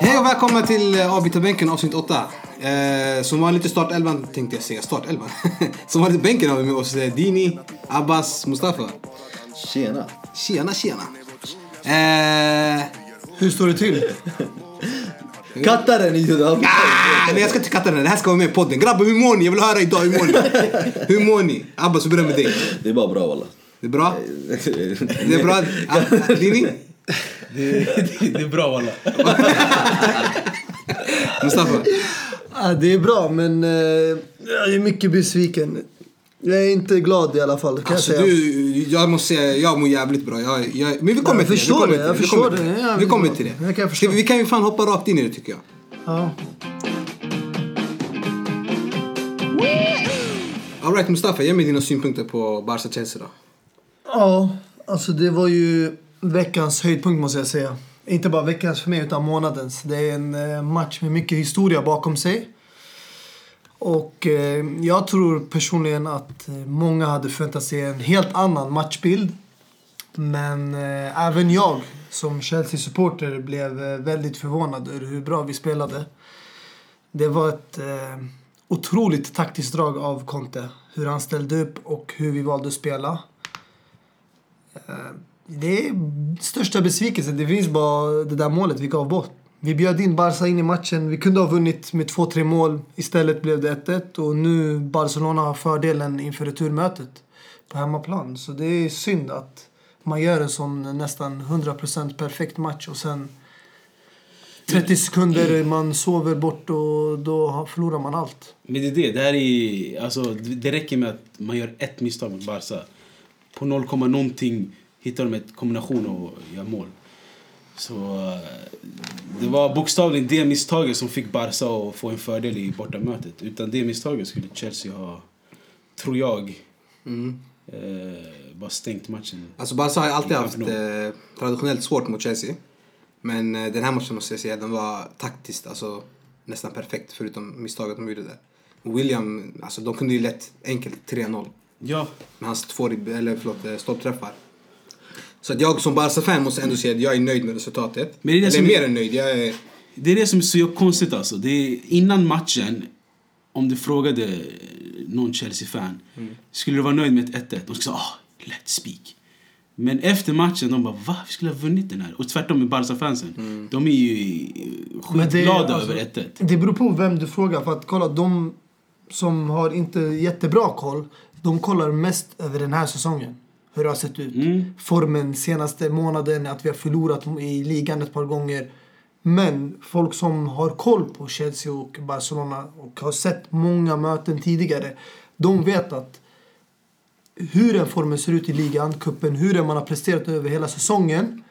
Hej och välkomna till eh, Avbytarbänken avsnitt 8. Eh, som vanligt i startelvan tänkte jag säga startelvan. som vanligt i bänken har vi med oss eh, Dini, Abbas, Mustafa. Tjena. Tjena tjena. Eh, Hur står det till? Kattaren i Juda. ah, nej jag ska inte katta den, det här ska vara med i podden. Grabbar hur mår ni? Jag vill höra idag, hur mår ni? hur mår ni? Abbas vi börjar med dig. Det är bara bra walla. Det är bra? Det är bra? Ah, Dini? Det, det, det är bra walla. Mustafa? Ja, det är bra, men eh, jag är mycket besviken. Jag är inte glad i alla fall, kan Alltså jag säga. du, jag måste säga, jag mår jävligt bra. Jag, jag, men vi kommer Jag till det. Vi det, kommer jag till förstår det. Vi kommer till det det. kan vi ju fan hoppa rakt in i det tycker jag. Ja. Alright Mustafa, ge mig dina synpunkter på Barca-Chelsea då. ja, alltså det var ju veckans höjdpunkt måste jag säga. Inte bara veckans för mig, utan månadens. Det är en eh, match med mycket historia bakom sig. Och eh, jag tror personligen att eh, många hade förväntat sig en helt annan matchbild. Men eh, även jag som Chelsea-supporter blev eh, väldigt förvånad över hur bra vi spelade. Det var ett eh, otroligt taktiskt drag av Conte. Hur han ställde upp och hur vi valde att spela. Eh, det är största besvikelsen. Det finns bara det där målet vi gav bort. Vi bjöd in Barca in i matchen. Vi kunde ha vunnit med 2-3 mål. Istället blev det 1-1 och nu Barcelona har fördelen inför returmötet på hemmaplan. Så det är synd att man gör en sån nästan 100% perfekt match och sen 30 sekunder man sover bort och då förlorar man allt. Men det är det. Det, här är, alltså, det räcker med att man gör ett misstag mot Barca. På 0, någonting hittar de ett kombination och gör mål. Så eh, det var bokstavligen det misstaget som fick Barca att få en fördel i bortamötet. Utan det misstaget skulle Chelsea ha, tror jag, Mm. eh, bara stängt matchen. Alltså Barca har alltid haft eh, traditionellt svårt mot Chelsea. Men eh, den här matchen måste jag säga, den var taktiskt alltså, nästan perfekt förutom misstaget de gjorde där. William, alltså de kunde ju lätt, enkelt 3-0 Ja, med hans två eller förlåt, eh, stolpträffar. Så att jag som Barca-fan måste ändå säga att jag är nöjd med resultatet. Men det är det eller som är- mer än nöjd. Jag är, Det är det som är så konstigt alltså. Det är, innan matchen, om du frågade någon Chelsea-fan, skulle du vara nöjd med ett 1-1? De skulle säga ah, lätt spik. Men efter matchen, de bara va? Vi skulle ha vunnit den här. Och tvärtom med Barca-fansen. De är ju skitglada alltså, över 1-1. Det beror på vem du frågar. För att kolla, de som har inte jättebra koll, de kollar mest över den här säsongen. Hur det har sett ut. Mm. Formen senaste månaden, att vi har förlorat i ligan ett par gånger. Men folk som har koll på Chelsea och Barcelona och har sett många möten tidigare, de vet att hur den formen ser ut i ligan, kuppen, hur man har presterat över hela säsongen.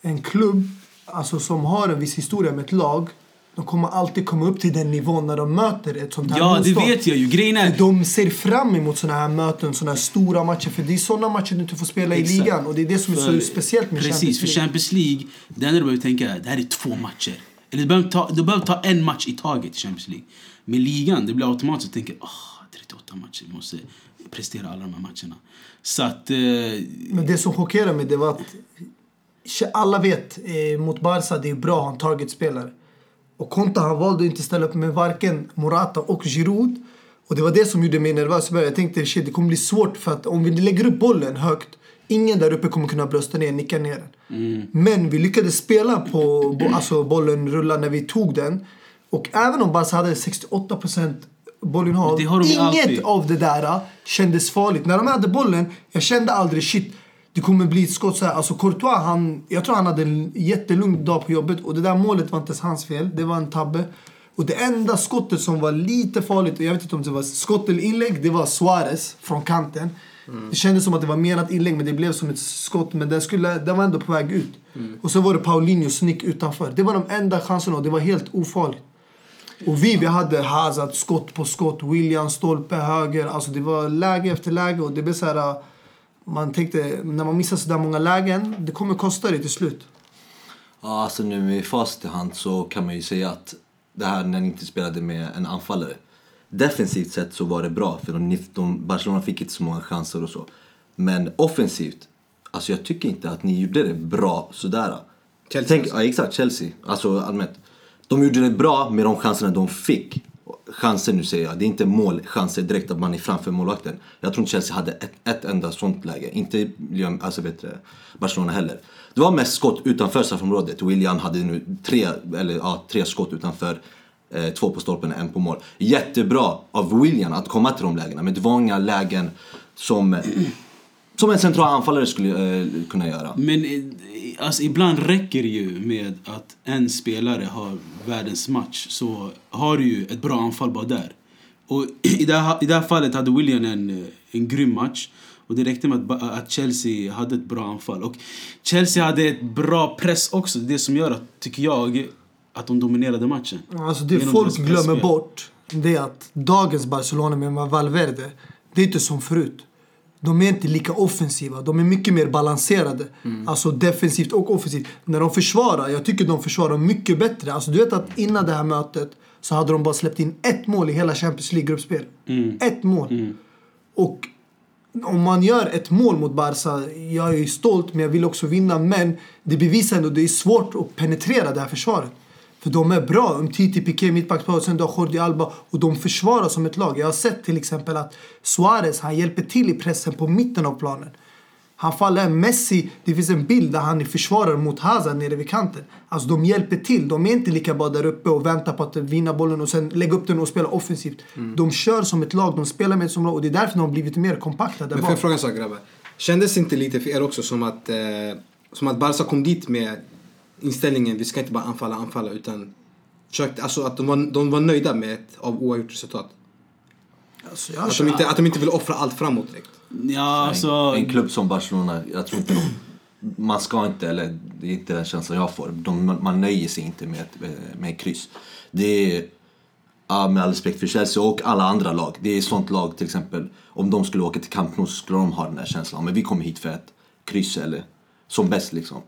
En klubb alltså, som har en viss historia med ett lag, de kommer alltid komma upp till den nivån när de möter ett sånt här Ja, det motstånd. vet jag ju. Grejen är... De ser fram emot såna här möten, såna här stora matcher. För det är såna matcher du inte får spela i Exakt. ligan. Och det är det som är För- så speciellt med Precis, för Champions Champions League. League, det enda du behöver tänka är det här är två matcher. Eller du behöver ta, du behöver ta en match i taget i Champions League. Med ligan, det blir automatiskt att tänka åh, 38 matcher, vi måste prestera alla de här matcherna. Så att... Eh, Men det som chockerar mig det var att alla vet eh, mot Barca det är bra att ha en targetspelare. Och Conte han valde inte ställa upp med varken Morata och Giroud. Och det var det som gjorde mig nervös. Jag tänkte shit det kommer bli svårt för att om vi lägger upp bollen högt Ingen där uppe kommer kunna brösta ner, nicka ner den. Men vi lyckades spela på bo, alltså bollen rulla när vi tog den. Och även om Barca hade 68% bollinnehav. Inget alltid. av det där kändes farligt. När de hade bollen, jag kände aldrig shit. Det kommer bli ett skott så här. Alltså Courtois, han, jag tror han hade en jättelugn dag på jobbet. Och det där målet var inte ens hans fel. Det var en tabbe. Och det enda skottet som var lite farligt, och jag vet inte om det var skott eller inlägg, det var Suarez från kanten. Det kändes som att det var menat inlägg men det blev som ett skott. Men den, skulle, den var ändå på väg ut. Och så var det Paulinhos nick utanför. Det var de enda chanserna och det var helt ofarligt. Och vi, vi hade Hazard skott på skott, William stolpe höger. Alltså det var läge efter läge och det blev så här... Man tänkte, när man missar så där många lägen, det kommer kosta dig till slut. Ja, alltså nu i hand så kan man ju säga att det här när ni inte spelade med en anfallare. defensivt sett så var det bra för de, de, Barcelona fick inte så många chanser och så. Men offensivt, alltså jag tycker inte att ni gjorde det bra sådär. Chelsea Tänk, alltså. ja, exakt, Chelsea. Alltså allmänt. De gjorde det bra med de chanserna de fick. Chanser nu säger jag, det är inte målchanser direkt att man är framför målvakten. Jag tror inte Chelsea hade ett, ett enda sånt läge. Inte alltså, bättre Barcelona heller. Det var mest skott utanför straffområdet. William hade nu tre, eller, ja, tre skott utanför. Eh, två på stolpen, en på mål. Jättebra av William att komma till de lägena. Men det var inga lägen som, som en central anfallare skulle eh, kunna göra. Men eh, alltså, ibland räcker det ju med att en spelare har världens match så har du ju ett bra anfall bara där. Och i det här, i det här fallet hade William en, eh, en grym match. Och det räckte med att, att Chelsea hade ett bra anfall. Och Chelsea hade ett bra press också. Det som gör att, tycker jag, att de dominerade matchen. Alltså det Genom folk glömmer bort det är att dagens Barcelona med Valverde, det är inte som förut. De är inte lika offensiva, de är mycket mer balanserade. Alltså defensivt och offensivt. När de försvarar, jag tycker de försvarar mycket bättre. Alltså du vet att innan det här mötet så hade de bara släppt in ett mål i hela Champions League-gruppspel. Ett mål. Och om man gör ett mål mot Barca, jag är ju stolt men jag vill också vinna. Men det bevisar ändå att det är svårt att penetrera det här försvaret. För de är bra. Umtiti, Piqué, mittbackspar, sen du har Jordi Alba. Och de försvarar som ett lag. Jag har sett till exempel att Suarez, han hjälper till i pressen på mitten av planen. Han faller. Messi, det finns en bild där han är försvarare mot Hazard nere vid kanten. Alltså de hjälper till. De är inte lika bara där uppe och väntar på att vinna bollen och sen lägga upp den och spela offensivt. De kör som ett lag, de spelar med som lag och det är därför de har blivit mer kompakta där Men får jag fråga en sak grabbar? Kändes inte lite för er också som att, eh, som att Barca kom dit med inställningen vi ska inte bara anfalla, anfalla utan försökte, alltså att de var, de var nöjda med ett av oavgjort resultat? Alltså, jag Att de, inte, att de inte vill offra allt framåt direkt? Ja, alltså... En klubb som Barcelona, jag tror inte de, man ska inte, eller det är inte den känslan jag får, de, man nöjer sig inte med ett, med ett kryss. Det är, ja, med all respekt för Chelsea och alla andra lag, det är ett sånt lag till exempel, om de skulle åka till Camp Nou så skulle de ha den här känslan, men vi kommer hit för ett kryss eller som bäst liksom.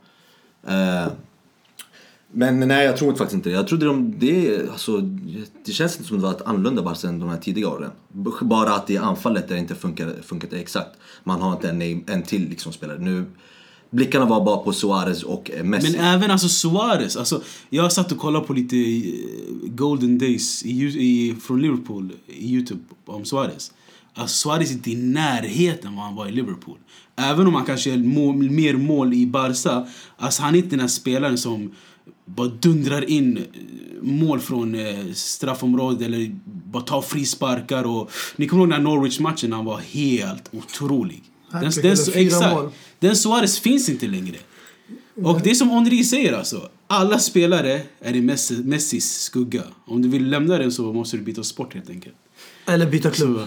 Eh, men nej, jag tror faktiskt inte det. Jag trodde de, det, alltså, det känns inte som det var ett annorlunda Barca än de här tidiga åren. Bara att i anfallet där det inte funkar, funkat exakt. Man har inte en, en till liksom spelare. Nu, blickarna var bara på Suarez och eh, Messi. Men även alltså Suarez. Alltså, jag satt och kollade på lite eh, Golden Days i, i, från Liverpool i Youtube om Suarez. Alltså Suarez är inte i närheten vad han var i Liverpool. Även om han kanske gör mål, mer mål i Barca. Alltså han är inte den här spelaren som bara dundrar in eh, mål från eh, straffområdet eller bara tar frisparkar. Och, ni kommer ihåg den här Norwich-matchen? Han var helt otrolig. Den, den, exakt. mål. Den Suarez finns inte längre. Och det är som Henri säger alltså. Alla spelare är i Messi, Messis skugga. Om du vill lämna den så måste du byta sport helt enkelt. Eller byta klubb. Så,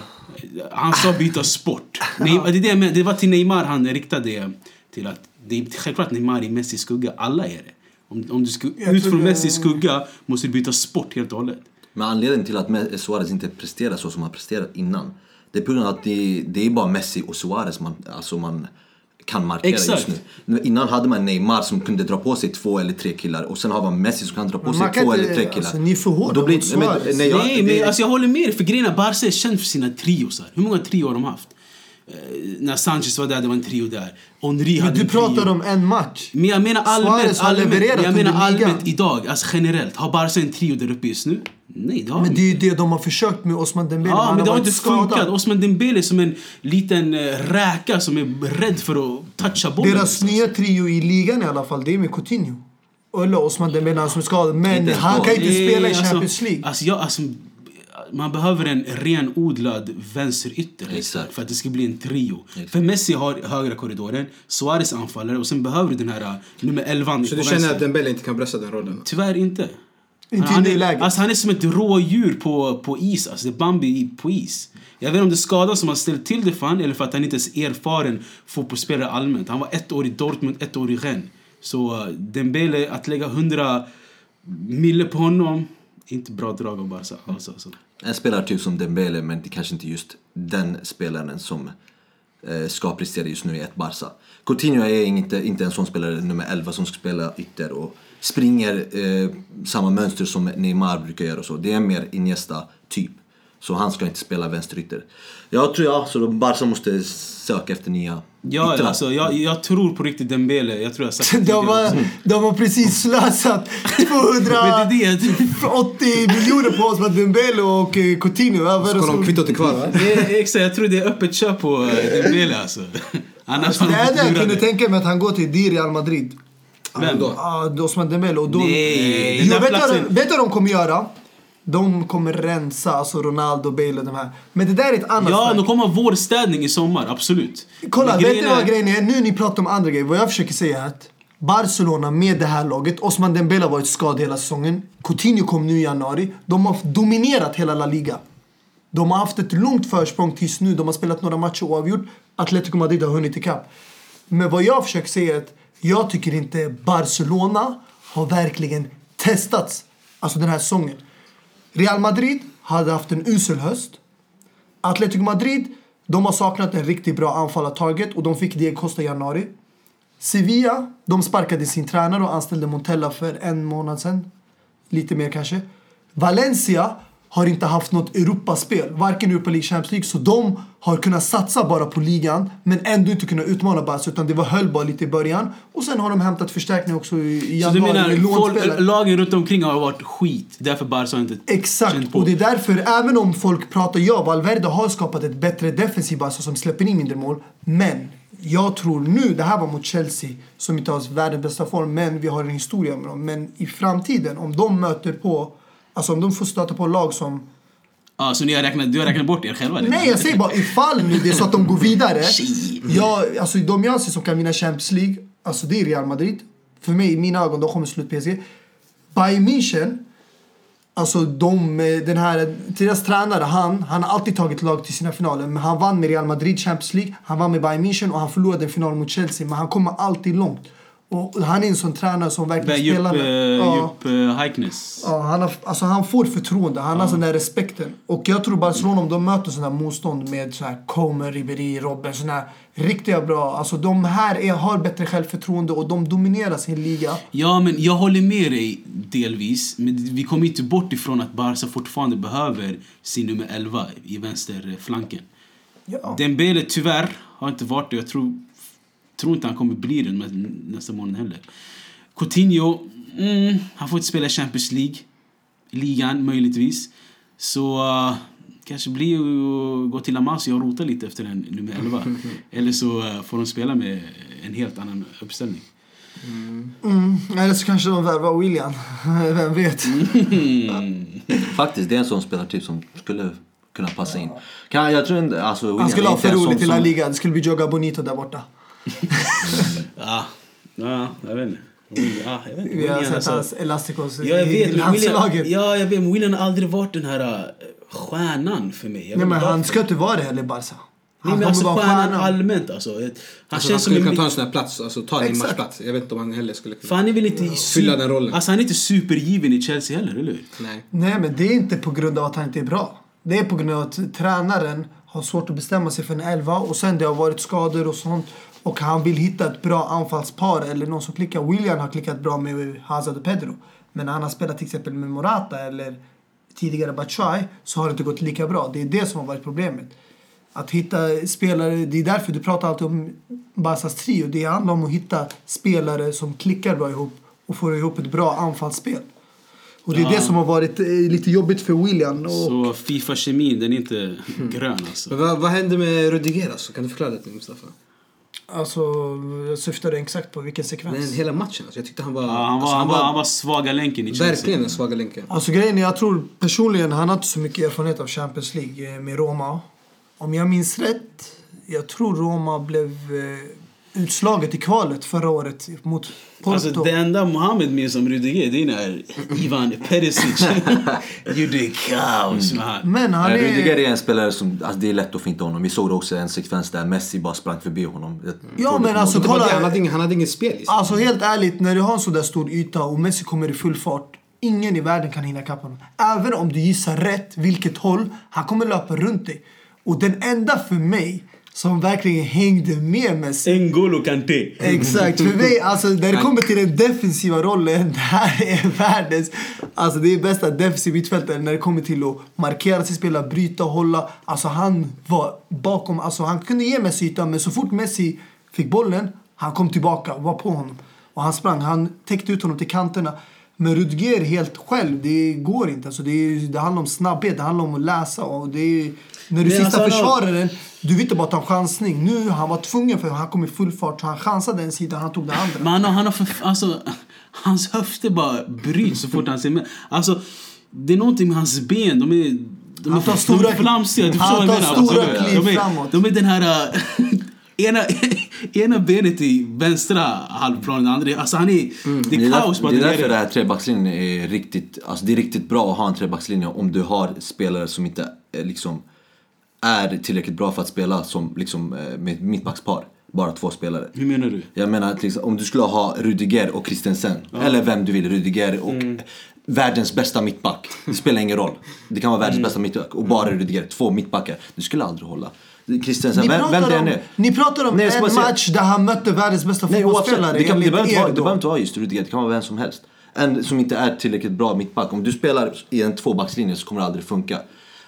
han sa byta sport. Neymar, det, är det, det var till Neymar han riktade till att det är självklart Neymar i Messis skugga. Alla är det. Om, om du ska Jag ut från det- Messis skugga måste du byta sport helt och hållet. Men anledningen till att Suarez inte presterar så som han presterat innan. Det är på grund av att det, det är bara Messi och Suarez man, alltså man kan markera Exakt. just nu. Innan hade man Neymar som kunde dra på sig två eller tre killar och sen har man Messi som kan dra på Men sig två inte- eller tre killar. alltså, ni är för hårda blir- mot Suarez. men- nej, jag- Nej, det- men alltså jag håller med dig. För grejen är Barca är känd för sina triosar. Hur många trio har de haft? Eh, när Sanchez var där, det var en trio där. Henri Men hade du pratar om en match. Men jag menar allmänt, allmänt jag menar allmänt idag, alltså generellt. Har Barca en trio där uppe just nu? Nej, det har Men de det är ju det de har försökt med Osman Dembele. Ja, Han men det har inte funkat. Osman Dembele är som en liten eh, räka som är rädd för att toucha bollen. Deras nya trio i ligan i alla fall, det är med Coutinho. Eller Osman Dembele han som är skadad. Men han kan inte spela i alltså- Champions League. Alltså, jag, alltså, man behöver en renodlad vänsterytter nästan Exakt. för att det ska bli en trio. För Messi har högra korridoren, Suarez anfallare och sen behöver du den här uh, nummer 11 Så du känner att Dembele inte kan brösta den rollen? Tyvärr inte. Inte han, i det är, läget. alltså, han är som ett rådjur på, på is. Alltså, det är Bambi på is. Jag vet inte om det är skada som har ställt till det för han eller för att han inte ens är erfaren fotbollsspelare allmänt. Han var ett år i Dortmund, ett år i Rennes. Så uh, Dembele, att lägga 100 mille på honom, inte bra drag av Barca alls alltså. En spelartyp som Dembele, men det kanske inte just den spelaren som eh, ska prestera just nu i ett Barca. Coutinho är inte, inte en sån spelare, nummer 11, som ska spela ytter och springer eh, samma mönster som Neymar brukar göra och så. Det är en mer Iniesta-typ. Så han ska inte spela vänsterytter. Jag tror ja, så Barca måste söka efter nya Ja, yttrar. alltså, jag, jag tror på riktigt Dembele. Jag tror jag sagt det De har, de har precis slösat 280 Men det är det. miljoner på oss med Dembele och eh, Coutinho. Ja, vad det Ska de kvittot är kvar va? det exakt, jag tror det är öppet köp på eh, Dembele alltså. Annars Det har de enda jag kunde tänka mig att han går till det är Real Madrid. Vem då? Ja, Osman Dembele. Och då, Nej, den där vet, vad platsen- de- vet du vad de kommer göra? De kommer rensa alltså Ronaldo, Bale och de här. Men det där är ett annat Ja, snack. de kommer ha vårstädning i sommar, absolut. Kolla, Men vet du vad grejen är? Nu ni pratar om andra grejer. Vad jag försöker säga är att Barcelona med det här laget, Osman Dembele har varit skadad hela säsongen. Coutinho kom nu i januari. De har dominerat hela La Liga. De har haft ett långt försprång tills nu. De har spelat några matcher oavgjort. Atletico Madrid har hunnit ikapp. Men vad jag försöker säga är att jag tycker inte Barcelona har verkligen testats. Alltså den här säsongen. Real Madrid hade haft en usel höst. Atletico Madrid, de har saknat en riktigt bra anfallartarget och de fick det Costa i januari. Sevilla, de sparkade sin tränare och anställde Montella för en månad sedan. Lite mer kanske. Valencia har inte haft något Europaspel, varken Europa League Champions League, så de har kunnat satsa bara på ligan men ändå inte kunnat utmana Barca utan det var höll bara lite i början. Och sen har de hämtat förstärkning också i i Så du januari menar, folk, lagen runt omkring har varit skit. Därför Barca har inte Exakt, känt på. och det är därför, även om folk pratar, ja, Valverde har skapat ett bättre defensiv Barca som släpper in mindre mål. Men jag tror nu, det här var mot Chelsea som inte har världens bästa form, men vi har en historia med dem. Men i framtiden, om de möter på, alltså om de får stöta på lag som Ja, så ni har räknat, du har räknat bort er själva? Nej, jag säger bara ifall nu det är så att de går vidare. Shit. Ja, alltså de jag ser som kan vinna Champions League, alltså det är Real Madrid. För mig, i mina ögon, de kommer slut PSG. Bayern München, alltså de, eh, den här, deras tränare, han, han har alltid tagit lag till sina finaler. Men han vann med Real Madrid Champions League, han vann med Bayern München och han förlorade en final mot Chelsea. Men han kommer alltid långt. Och han är en sån tränare som verkligen Djup, spelar med. Ja. djup uh, Heikness. Ja, han, har, alltså han får förtroende, han har den där respekten. Och jag tror Barcelona om de möter sådana här motstånd med så här Comer, Ribéry, Robben, sådana här riktiga bra. Alltså de här är, har bättre självförtroende och de dominerar sin liga. Ja, men jag håller med dig delvis. Men vi kommer inte bort ifrån att Barca fortfarande behöver sin nummer 11 i vänsterflanken. Ja. Dembele tyvärr har inte varit det. Jag tror, tror inte han kommer bli det nä- nästa månad heller. Coutinho, mm, han får inte spela Champions League. Ligan möjligtvis. Så uh, kanske blir att gå till La Masia och rota lite efter en nummer 11. Eller så uh, får de spela med en helt annan uppställning. Mm. Eller så kanske de värvar William. Vem vet? Mm. Faktiskt, det är en sån spelartyp som skulle kunna passa in. Kan, jag tror inte, alltså, Han William skulle är ha för roligt i La Liga. Det skulle bli Joga Bonito där borta. Ja, ja, jag vet inte. Ja, jag vet inte. Vi har sett alltså- hans Elasticos Ja, jag i vet. William, landslaget. ja, jag vet. Men William har aldrig varit den här äh, stjärnan för mig. Jag Nej men han ska inte vara det heller i Barca. Nej, Han men alltså kommer vara stjärnan stjärnan. allmänt alltså. Han Alltså, han känns som skulle kunna ta en sån här plats, alltså ta en matchplats. Jag vet inte om han heller skulle kunna. För han är väl inte Fylla den rollen. Alltså han är inte supergiven i Chelsea heller, eller hur? Nej. Nej, men det är inte på grund av att han inte är bra. Det är på grund av att tränaren har svårt att bestämma sig för en elva och sen det har varit skador och sånt. Och han vill hitta ett bra anfallspar eller någon som klickar. William har klickat bra med Hazard och Pedro. Men när han har spelat till exempel med Morata eller tidigare Batshuayi så har det inte gått lika bra. Det är det som har varit problemet. Att hitta spelare, det är därför du pratar alltid om Barcas trio. Det handlar om att hitta spelare som klickar bra ihop och får ihop ett bra anfallsspel. Och det är Ja. det som har varit eh, lite jobbigt för William. Och Så Fifa-kemin, den är inte grön alltså. Men vad, vad hände med Rudiger alltså? Kan du förklara det till mig, Mustafa? Alltså, jag syftade exakt på vilken sekvens. Men hela matchen alltså. Jag tyckte han var... Ja, han, var, alltså, han, var, han var svaga länken i Chelsea. verkligen den svaga länken. Alltså grejen är, jag tror personligen, han har inte så mycket erfarenhet av Champions League eh, med Roma. Om jag minns rätt, jag tror Roma blev eh, utslaget i kvalet förra året mot Porto. Alltså det enda Mohammed minns om Rudiger det är när Ivan Perisic gjorde kaos med han. Men han Nej, är... Rudiger är en spelare som, alltså det är lätt att finta honom. Vi såg också en sekvens där Messi bara sprang förbi honom. Jag Ja, men alltså kolla. han, hade ingen, han hade ingen spel sig. Alltså helt ärligt, när du har en så där stor yta och Messi kommer i full fart. Ingen i världen kan hinna ikapp honom. Även om du gissar rätt vilket håll, han kommer löpa runt dig. Och den enda för mig som verkligen hängde med Messi. N'Golo Kanté. Exakt. För mig, alltså, när det kommer till den defensiva rollen, det här är världens... Alltså det är bästa defensiv mittfältare när det kommer till att markera sig spelare, bryta, hålla. Alltså han var bakom, alltså han kunde ge Messi ytan, men så fort Messi fick bollen, han kom tillbaka och var på honom. Och han sprang, han täckte ut honom till kanterna. Men Rudger helt själv, det går inte. Alltså det, är, det handlar om snabbhet, det handlar om att läsa. Och det är, när du Men sista alltså, försvararen, du vill inte bara ta en chansning. Nu han var tvungen för han kom i full fart. Så han chansade den sidan, han tog den andra. Men han, har- han har för, alltså, hans höfter bara bryts så fort han ser med. Alltså, det är någonting med hans ben. De är, de Han är, tar de stora- är flamsiga. Du förstår vad jag tar menar. stora Alltså, kliv de, är, framåt. de är den här... äh, ena, ena benet i vänstra halvplanen, andra Alltså han är... Det Det är är, kaos därför, bara det är där därför det här trebackslinjen är riktigt, alltså det är riktigt bra att ha en trebackslinje om du har spelare som inte eh, liksom är tillräckligt bra för att spela som liksom eh, med mittbackspar. Bara två spelare. Hur menar du? Jag menar till exempel, om du skulle ha Rudiger och Christensen, eller vem du vill, Rudiger och Mm. världens bästa mittback. Det spelar ingen roll. Det kan vara världens Mm. bästa mittback och bara Rudiger, två mittbackar. Du skulle aldrig hålla. Christensen, Ni vem, vem det pratar, än om, är. ni pratar om Nej, en säga- match där han mötte världens bästa Nej fotbollsspelare det, kan, det, behöver inte er vara, det behöver inte vara just Rudiger, det kan vara vem som helst. En som inte är tillräckligt bra mittback. Om du spelar i en tvåbackslinje så kommer det aldrig funka.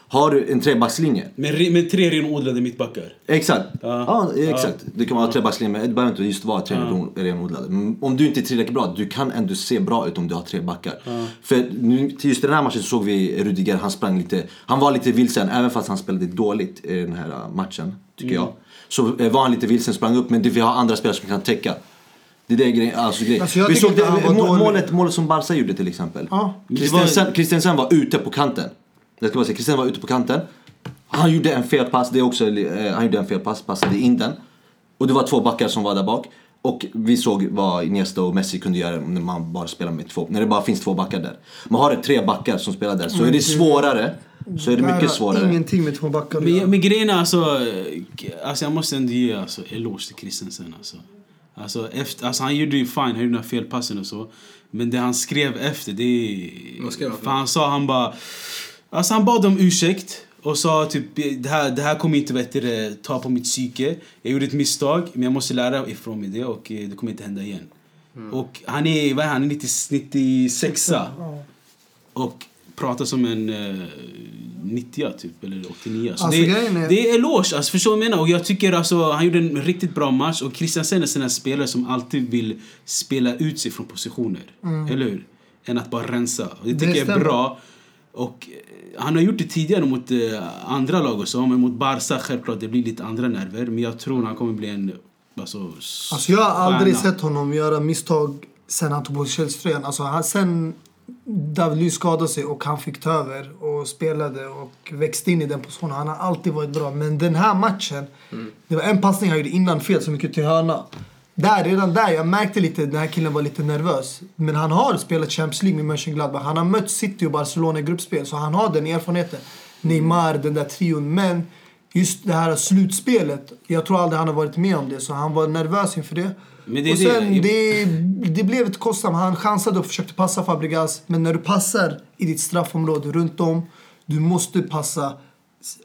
Har du en trebackslinje, Med, med tre renodlade mittbackar. Exakt. Ja. Ja, exakt. Det kan vara trebackslinje, men det behöver inte just vara tre renodlade. Men Om du inte är tillräckligt bra, du kan ändå se bra ut om du har tre backar. För nu, till just den här matchen så såg vi Rudiger, han sprang lite, han var lite vilsen även fast han spelade dåligt i den här uh, matchen, tycker jag. Så eh, var han lite vilsen, sprang upp, men det, vi har andra spelare som kan täcka. Det är det grejen, alltså, grejen. Alltså, vi såg det, var målet, målet som Barca gjorde till exempel. Ja. Christensen, Christensen var ute på kanten. Jag ska bara säga, Christensen var ute på kanten. Han gjorde en felpass, det är också, eh, han gjorde en felpass, passade in den. Och det var två backar som var där bak. Och vi såg vad Iniesta och Messi kunde göra när man bara spelar med två, när det bara finns två backar där. Man har det tre backar som spelar där, så är det svårare. Så är det mycket svårare. Ingenting med två backar Men, men grejen är alltså, eh, alltså... Jag måste ändå ge alltså, eloge till Christensen. Alltså. Alltså, efter, alltså, han gjorde ju fine, han gjorde några felpassen och så. Men det han skrev efter, det är... Vad skrev han? För han sa, han bara... Alltså han bad om ursäkt och sa typ det här, det här kommer inte vet du, ta på mitt psyke. Jag gjorde ett misstag men jag måste lära ifrån mig det och eh, det kommer inte hända igen. Mm. Och han är, vad är han, Han är 90, 96 Ja. och pratar som en uh, 90 typ, eller 89. Så Alltså, det, är- det är eloge, alltså, förstår du vad jag menar? Och jag tycker alltså, han gjorde en riktigt bra match och Christiansen är en spelare som alltid vill spela ut sig från positioner. Eller hur? Än att bara rensa. Och det tycker jag är bra. Och eh, han har gjort det tidigare mot eh, andra lag och så, men mot Barca självklart, det blir lite andra nerver. Men jag tror han kommer bli en alltså, Alltså jag har aldrig stjärna. sett honom göra misstag sen han tog på sig Chelsea-tröjan. Alltså han, sen David Luiz skadade sig och han fick ta över och spelade och växte in i den positionen. Han har alltid varit bra. Men den här matchen, det var en passning han gjorde innan fel som gick ut till hörna. Där, redan där, jag märkte lite den här killen var lite nervös. Men han har spelat Champions League med Mönchengladbach. Han har mött City och Barcelona i gruppspel. Så han har den erfarenheten. Neymar, den där trion. Men just det här slutspelet, jag tror aldrig han har varit med om det. Så han var nervös inför det. Det och sen, det- det, det blev ett kostsamt. Han chansade och försökte passa Fabregas. Men när du passar i ditt straffområde runt om, du måste passa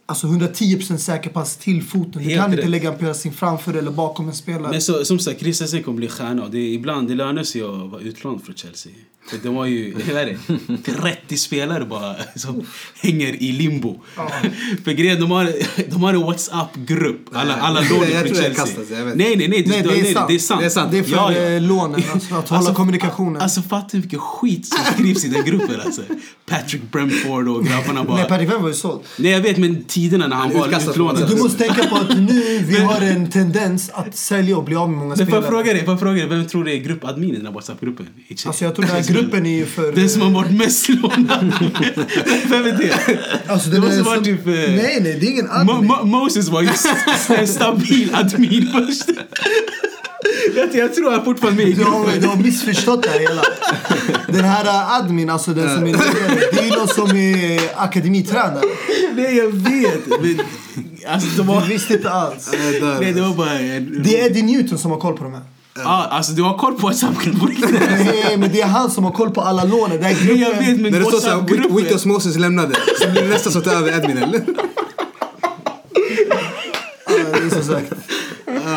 Alltså 110% säker pass till foten. Du Helt kan inte rätt. lägga en passning framför eller bakom en spelare. Men så, som sagt, Christensen kommer bli stjärna. Det, ibland det lönar sig att vara utlånad från Chelsea. För de har ju vad är det, 30 spelare bara som hänger i limbo. För grejen, de har, de har en WhatsApp-grupp. Alla, alla lån det är Chelsea. kastat, jag vet. nej, nej, nej. Nej, det är sant. det är sant. Det är sant. Det är för Ja, ja. eh, lånen, alltså, att hålla kommunikationen. Alltså fatta hur mycket skit som skrivs i den gruppen alltså. Patrick Brentford och grabbarna bara... Nej, Patrick Vem var ju såld. Nej jag vet men tiderna när han Han var utlånad. Du måste tänka på att nu vi har en tendens att sälja och bli av med många Men får spelare. jag fråga dig, får jag fråga dig, vem tror du är gruppadmin i den här WhatsApp-gruppen? Alltså jag tror den här gruppen är ju för... Den som har varit mest lånad. Vem är det? Alltså, det den måste är vara som- typ... eh, Nej, nej, det är ingen Mo admin. Mo Moses var ju en stabil admin först. jag, jag tror han fortfarande är med i Du har, gruppen. du har missförstått det här hela. Den här uh, admin, alltså den som är ledare, det är någon som är akademitränare. Nej jag vet. Men, alltså de Du var... visste inte alls. Nej det var bara. Det är Eddie Newton som har koll på de här. ah, alltså du har koll på WhatsApp-gruppen på riktigt? Nej, men det är han som har koll på alla lånen. Den här Nej, jag vet gruppen... men När det står såhär. Wickers Moses lämnade, så blir det nästa som tar över adminen. Ja, det är som sagt.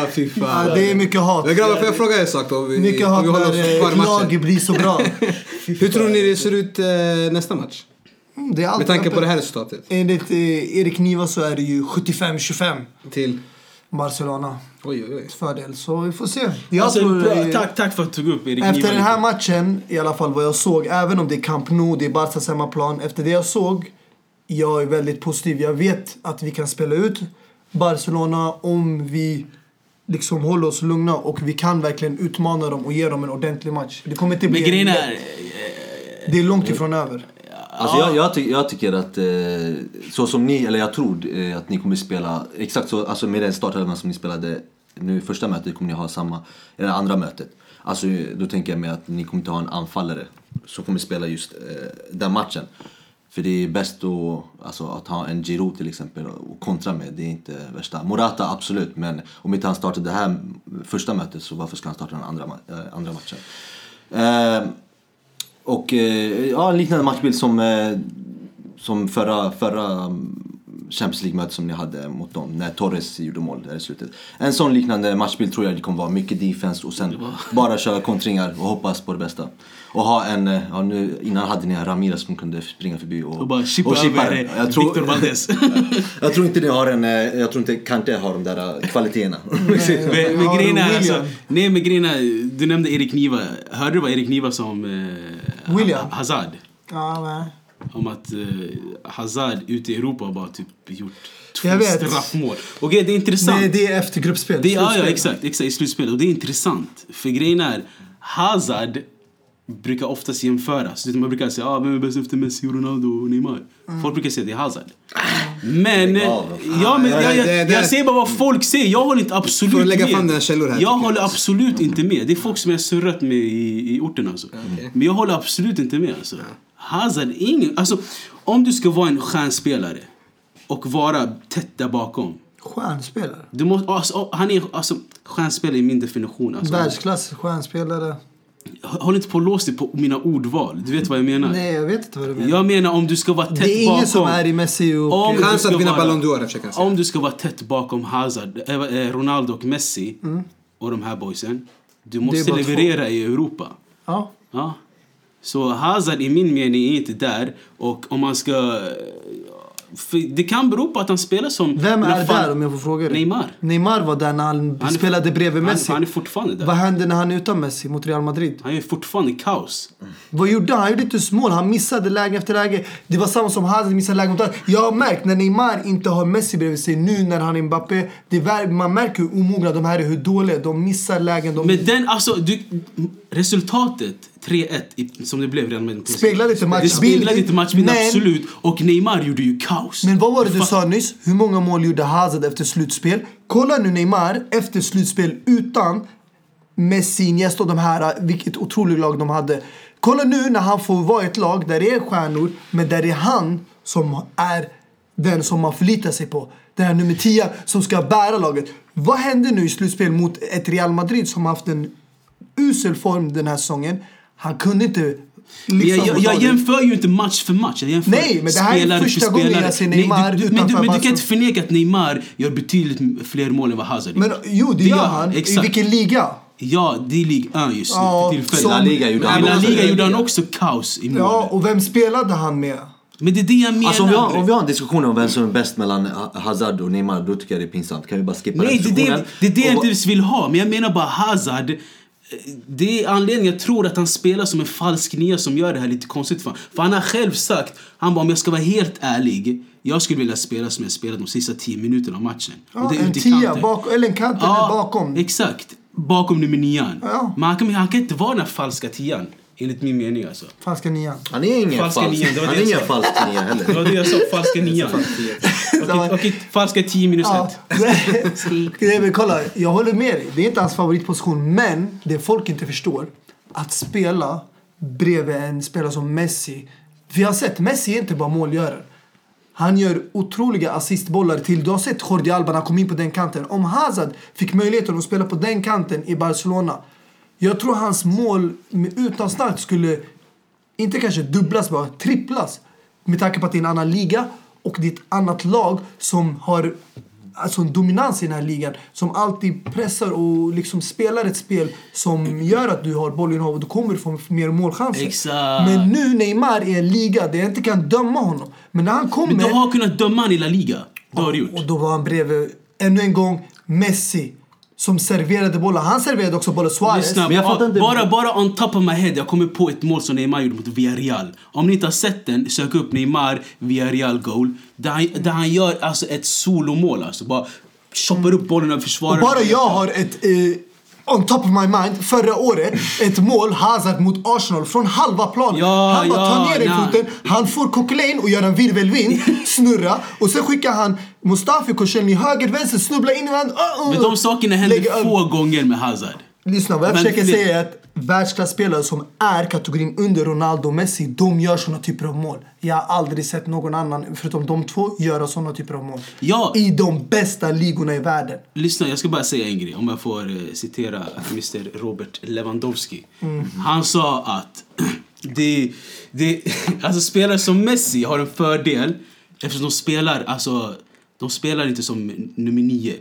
Ah, fy fan. Ja, det är mycket hat. Men grabbar, får jag fråga en sak då? Vi, Mycket om hat vi när eh, matchen. lag blir så bra. Hur tror ni det ser ut eh, nästa match? Mm, Det är Med tanke på det här resultatet. Enligt eh, Erik Niva så är det ju 75-25 Till... Barcelona Oj, oj, oj. fördel. Så vi får se. Jag Alltså, tror, bra, eh, tack, tack för att du tog upp Erik Efter Niva den här lite. matchen, i alla fall vad jag såg, även om det är Camp Nou, det är Barcas hemmaplan. Efter det jag såg, jag är väldigt positiv. Jag vet att vi kan spela ut Barcelona om vi liksom håller oss lugna och vi kan verkligen utmana dem och ge dem en ordentlig match. Det kommer inte bli... Men grejen en- är... Det är långt ifrån över. Alltså jag, jag, ty jag tycker att eh, så som ni, eller jag tror eh, att ni kommer spela exakt så, alltså med den startelvan som ni spelade nu första mötet kommer ni ha samma, eller andra mötet. Alltså då tänker jag mig att ni kommer inte ha en anfallare som kommer spela just eh, den matchen. För det är bäst att, alltså, att ha en Giro till exempel och kontra med, det är inte värsta. Morata absolut, men om inte han startade det här första mötet så varför ska han starta den andra, äh, andra matchen? Eh, och eh, ja, en liknande matchbild som, eh, som förra, förra Champions League-mötet som ni hade mot dem när Torres gjorde mål där i slutet. En sån liknande matchbild tror jag det kommer vara. Mycket defense och sen bara köra kontringar och hoppas på det bästa. Och ha en, eh, ja, nu, innan hade ni Ramirez som kunde springa förbi och, Och bara chippa chippa över eh, Jag tror- Victor Valdez. Jag tror inte ni har en, eh, jag tror inte Kante har de där kvaliteterna. men grejen du är alltså, nej men grejen är, du nämnde Erik Niva. Hörde du vad Erik Niva sa om eh, William? Ha- Hazard? Ja, nej. Om att eh, Hazard ute i Europa bara typ gjort två Jag vet. straffmål. Och grejen, det är intressant. Nej, det är efter gruppspel. Det, ja, ja, exakt, exakt. I slutspel. Och det är intressant. För grejen är, Hazard brukar oftast jämföras. Man brukar säga ah, vem är bäst efter Messi, Ronaldo och Neymar. Mm. Folk brukar säga det är Hazard. Men, Lägg av. ja, men jag, jag, det- jag säger bara vad folk säger. Jag håller inte absolut att lägga med. fram dina källor här, Jag jag. håller absolut inte med. Det är folk som jag har surrat med i, i orten alltså. Okej. Men jag håller absolut inte med alltså. Hazard, är ingen... Alltså, om du ska vara en stjärnspelare och vara tätt där bakom. Stjärnspelare. Du måste, alltså, han är alltså, stjärnspelare i min definition. Alltså. Världsklass, stjärnspelare. Håll inte på att låsa dig på mina ordval. Du vet vad jag menar? Nej, jag vet inte vad du menar. Jag menar om du ska vara tätt det är ingen bakom. som är i Messi och... Om du ska vara- Ballon d'Or. Om du ska vara tätt bakom Hazard, eh, eh, Ronaldo och Messi och de här boysen. Du måste leverera i Europa. Ja. Ja. Så Hazard i min mening är inte där. Och om man ska... För det kan bero på att han spelar som... Vem är där om jag får fråga dig? Neymar. Neymar var där när han, Han spelade bredvid Han, Messi. han är fortfarande där. Vad hände när han är utan Messi mot Real Madrid? Han är fortfarande kaos. Vad gjorde han? Han gjorde inte mål. Han missade läge efter läge. Det var samma som Hazard missade läge mot alla. Jag har märkt när Neymar inte har Messi bredvid sig nu när han är Mbappé. Det är, man märker hur omogna de här är, hur dåliga. De missar lägen. De... Men den, alltså, du, resultatet 3-1 i- som det blev redan med Speglar inte Det matchbilden. speglar inte matchbilden, absolut. Och Neymar gjorde ju kaos. Men vad var det du sa nyss? Hur många mål gjorde Hazard efter slutspel? Kolla nu Neymar efter slutspel utan Messi, Iniesta och de här. Vilket otroligt lag de hade. Kolla nu när han får vara ett lag där det är stjärnor, men där det är han som är den som man förlitar sig på. Den här nummer 10 som ska bära laget. Vad hände nu i slutspel mot ett Real Madrid som haft en usel form den här säsongen? Han kunde inte jag, liksom jag, jag laget. jämför ju inte match för match. Jag jämför Nej, men det här är spelare för första gången jag ser Nej, Neymar du, du, men, utanför du, men du kan inte förneka att Neymar gör betydligt fler mål än vad Hazard Men gör. jo, det, gör han. I Exakt. vilken liga? Ja, det är Ligue 1 just nu Ja, för tillfället. som- La Liga gjorde Men han La. Liga gjorde han också kaos i målet. Ja, och vem spelade han med? Men det är det jag menar. Alltså om vi, har, om vi har en diskussion om vem som är bäst mellan Hazard och Neymar, då tycker jag det är pinsamt. Kan vi bara skippa Nej, det den är diskussionen? det, det, är det jag inte vill ha. Men jag menar bara Hazard. Det är anledningen jag tror att han spelar som en falsk nia som gör det här lite konstigt för honom. För han har själv sagt, han bara om jag ska vara helt ärlig. Jag skulle vilja spela som jag spelat de sista 10 minuterna av matchen. Ja, Och det är en tia, bak, eller en kant eller bakom. Exakt. Bakom nummer nian. Ja. Men han kan, han kan inte vara den här falska tian. Enligt min mening alltså. Falska nian. Han är ingen Falska falsk, nian, det var han det är jag ingen falsk nia Det heller. var det jag sa, falska nian. Okej, okej, falska 10 minus. 1. Nej, men kolla, jag håller med dig. Det är inte hans favoritposition. Men det folk inte förstår, att spela bredvid en spelare som Messi. Vi har sett, Messi är inte bara målgörare. Han gör otroliga assistbollar till. Du har sett Jordi Alba när han kom in på den kanten. Om Hazard fick möjligheten att spela på den kanten i Barcelona. Jag tror hans mål utan start skulle inte kanske dubblas bara, tripplas. Med tanke på att det är en annan liga och det är ett annat lag som har alltså en dominans i den här ligan. Som alltid pressar och liksom spelar ett spel som gör att du har bollinnehav och du kommer få mer målchanser. Exakt. Men nu Neymar i en liga där jag inte kan döma honom. Men när han kommer... Men du har kunnat döma han i La Liga. Det har du gjort. Och då var han bredvid, ännu en gång, Messi. Som serverade bollen. Han serverade också bollen. Suarez. Lyssna, jag fattar bara, inte- bara, bara on top of my head, jag kommer på ett mål som Neymar gjorde mot Villarreal. Om ni inte har sett den, sök upp Neymar Villarreal goal. Där han, där han gör alltså ett solomål. Alltså. Bara choppar upp bollen och försvarar. Och bara jag har ett, eh, on top of my mind, förra året, ett mål, Hazard mot Arsenal från halva planen. Ja, han bara ja, tar ner den nej. foten, han får kokain och gör en virvelvind, snurra och sen skickar han Mustafi Koscielny höger, vänster, snubblar in i varandra. Uh, uh, Men de sakerna händer få gånger med Hazard. Lyssna, vad jag Men försöker säga är att världsklasspelare som är kategorin under Ronaldo och Messi, de gör såna typer av mål. Jag har aldrig sett någon annan, förutom de två, göra såna typer av mål. Ja. I de bästa ligorna i världen. Lyssna, jag ska bara säga en grej. Om jag får eh, citera Mr Robert Lewandowski. Han sa att det, det, alltså spelare som Messi har en fördel eftersom de spelar, alltså, de spelar inte som nummer nio.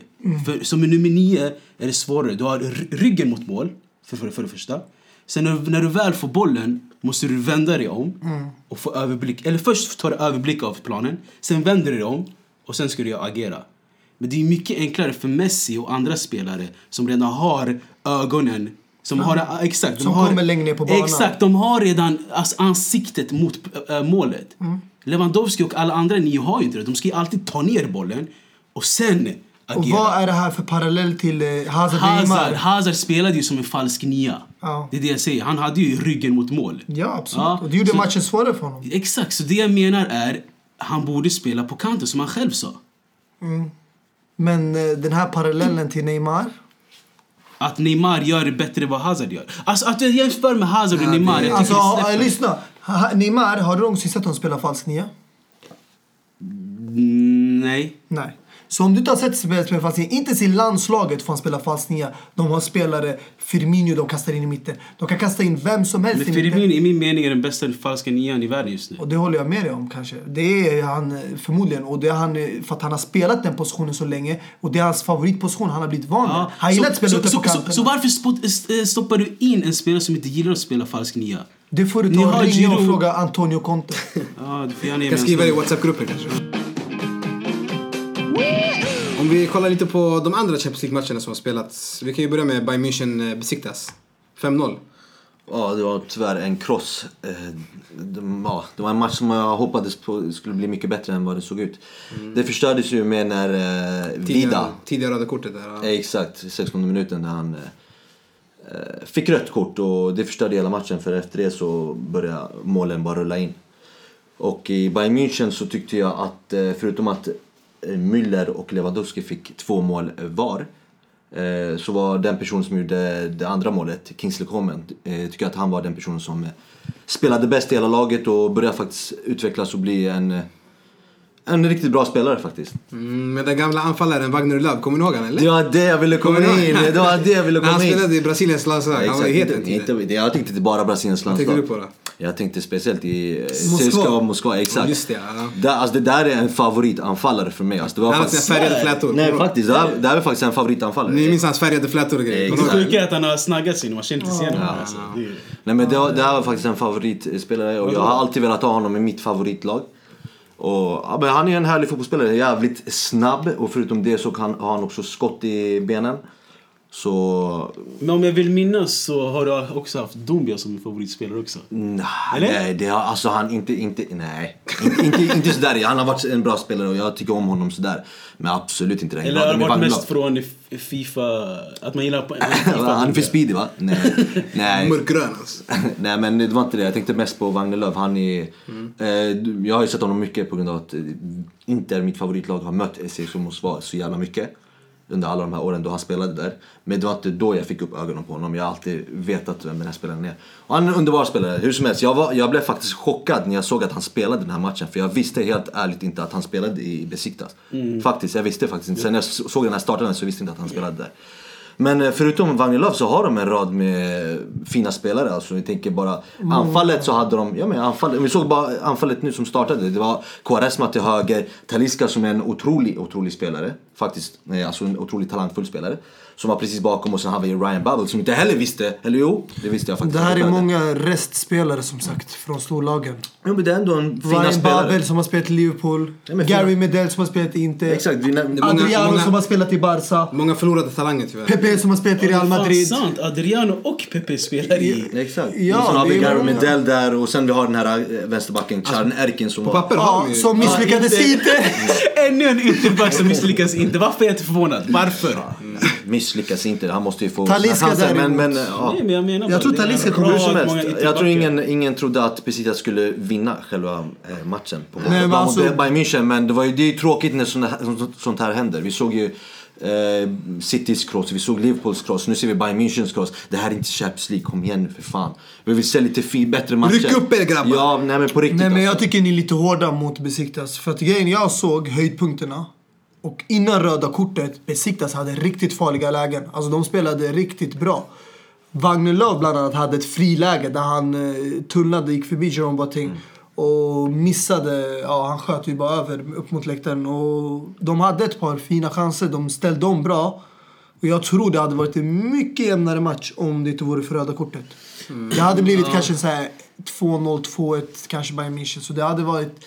För, som nummer nio är det svårare. Du har ry- ryggen mot mål, för, för, för det första. Sen när, när du väl får bollen måste du vända dig om och få överblick. Eller först tar du överblick av planen, sen vänder du dig om och sen ska du agera. Men det är mycket enklare för Messi och andra spelare som redan har ögonen som har, exakt, de Som har, kommer längre ner på banan. Exakt, de har redan alltså, ansiktet mot äh, målet. Mm. Lewandowski och alla andra nio har ju inte det. De ska alltid ta ner bollen och sen agera. Och vad är det här för parallell till eh, Hazard Hazard, Neymar? Hazard spelade ju som en falsk nia. Ja. Det är det jag säger. Han hade ju ryggen mot mål. Ja, absolut. Ja, och det gjorde så- matchen svårare för honom. Exakt, så det jag menar är han borde spela på kanten som han själv sa. Men eh, den här parallellen till Neymar. Att Neymar gör det bättre än vad Hazard gör. Alltså att du jämför med Hazard och Neymar, jag tycker Alltså, det ja, släpper. lyssna. Ha- Neymar, har du någonsin sett honom spela falsk nia? Mm, Nej. Nej. Så om du inte har sett spela spela falsk nia, inte ens i landslaget får han spela falsk nia. De har spelare, Firmino de kastar in i mitten. De kan kasta in vem som helst Men i mitten. Firmino i min mening är den bästa falska nian i världen just nu. Och det håller jag med dig om kanske. Det är han eh, förmodligen. Och det är han eh, för att han har spelat den positionen så länge. Och det är hans favoritposition. Han har blivit van med. Ja. Han gillar att spela så, ute på så, kanten. så varför eh, stoppar du in en spelare som inte gillar att spela falsk nia? det får du ta och ringa och fråga Antonio Conte. Ja, du får gärna ge kan mig en skriva det i sån. WhatsApp-gruppen kanske. Om vi kollar lite på de andra Champions League-matcherna som har spelats. Vi kan ju börja med Bayern München eh, Besiktas. 5-0. Ja, det var tyvärr en kross. Eh, de- Ja, det var en match som jag hoppades på skulle bli mycket bättre än vad det såg ut. Det förstördes ju med när eh, Vida, Tidiga, tidiga röda kortet där. ja. exakt, 16 minuten när han eh, fick rött kort och det förstörde hela matchen för efter det så började målen bara rulla in. Och i Bayern München så tyckte jag att förutom att Müller och Lewandowski fick två mål eh, var eh, så var den person som gjorde det andra målet, Kingsley Coman, eh, tycker att han var den personen som eh, spelade bäst i hela laget och började faktiskt utvecklas och bli en, eh, en riktigt bra spelare faktiskt. Mm, med den gamla anfallaren Wagner Love, kommer ni ihåg han eller? Det var det jag ville komma Kommer in det var det jag ville han komma in. spelade i Brasiliens landslag, han var het en tid. Jag tänkte inte bara Brasiliens Vad tänkte landslag. du på då? Jag tänkte speciellt i eh, Moskva. CSKA Moskva, exakt. Just det, ja. Där, alltså, det där är en favoritanfallare för mig. Alltså, det var faktiskt... färgade flätor. Nej faktiskt, det här, det här är faktiskt en favoritanfallare. Ni minns hans färgade flätor och grejer. Det sjuka är att han har snaggat sig nu, man känner inte igen honom. Alltså. Det Nej men det, det här var faktiskt en favoritspelare och jag har alltid velat ha honom i mitt favoritlag. Och, ja, men han är en härlig fotbollsspelare, jävligt snabb och förutom det så kan, har han också skott i benen. Så... Men om jag vill minnas så har du också haft Dumbia som favoritspelare också. Nej, Eller? nej det har, alltså han inte, inte, nej. Inte, inte, inte sådär, han har varit en bra spelare och jag tycker om honom sådär. Men absolut inte den Eller har det varit mest från F- Fifa, att man gillar. FIFA? Han är för speedy va? Nej. nej. Mörkgrön alltså. Nej men det var inte det, jag tänkte mest på Wagner Love. Han är, eh, jag har ju sett honom mycket på grund av att eh, Inter, mitt favoritlag, har mött SC Moskva så jävla mycket. Under alla de här åren då han spelade där. Men det var inte då jag fick upp ögonen på honom. Jag har alltid vetat vem den här spelaren är. Och han är en underbar spelare. Hur som helst, jag, var, jag blev faktiskt chockad när jag såg att han spelade den här matchen. För jag visste helt ärligt inte att han spelade i Besiktas. Faktiskt, jag visste faktiskt inte. Sen jag såg den här starten så visste jag inte att han spelade där. Men eh, förutom Vagnilov så har de en rad med fina spelare. Alltså, vi tänker bara anfallet så hade de, ja men anfallet, vi såg bara anfallet nu som startade. Det var Quaresma till höger, Taliska som är en otrolig, otrolig spelare. Faktiskt, alltså en otroligt talangfull spelare. Som var precis bakom och sen har vi Ryan Babel som inte heller visste, eller jo, det visste jag faktiskt. Det här är många restspelare som sagt från storlagen. Jo men det är ändå en fina Ryan spelare. Babel som har spelat i Liverpool. Ja, men Gary fina- Medel som har spelat i Inter. Exakt, Många- Adriano många- som har spelat i Barca. Många förlorade talanger tyvärr. Pepe som har spelat i Real Madrid. Fan sant, Adriano och Pepe spelar i... Exakt. Ja, och sen har vi det är Gary många. Medel där och sen vi har den här eh, vänsterbacken Charn Erkin som På var... papper har Ja, som misslyckades Ja, inte- inte. Ännu en ytterback som misslyckas inte. Varför är jag inte förvånad? Varför? Misslyckas inte, han måste ju få Talisca sina chanser, Men, däremot. men ja. Nej, men jag menar Jag tror en kommer Hur som helst, jag tror ingen, ingen trodde att Besiktas skulle vinna själva eh, matchen på Nej, men mot alltså- Bayern München. Men det, var ju, det är ju tråkigt när sånt här, sånt- här händer. Vi såg ju eh, Citys cross, vi såg Liverpools cross, nu ser vi Bayern Münchens cross. Det här är inte Champions League, kom igen nu för fan. Vi vill se lite fi- bättre matcher. Ryck upp er, grabbar. Ja, nej men på riktigt Nej men jag alltså. tycker ni är lite hårda mot Besiktas. För att grejen, jag såg höjdpunkterna. Och innan röda kortet, Besiktas hade riktigt farliga lägen. Alltså de spelade riktigt bra. Wagner Love bland annat hade ett friläge där han eh, tunnlade, gick förbi Jerome Boateng. Och missade, ja han sköt ju bara över upp mot läktaren. Och de hade ett par fina chanser, de ställde om bra. Och jag tror det hade varit en mycket jämnare match om det inte vore för röda kortet. Det hade blivit kanske så här 2-0, 2-1, kanske Bayern München. Så det hade varit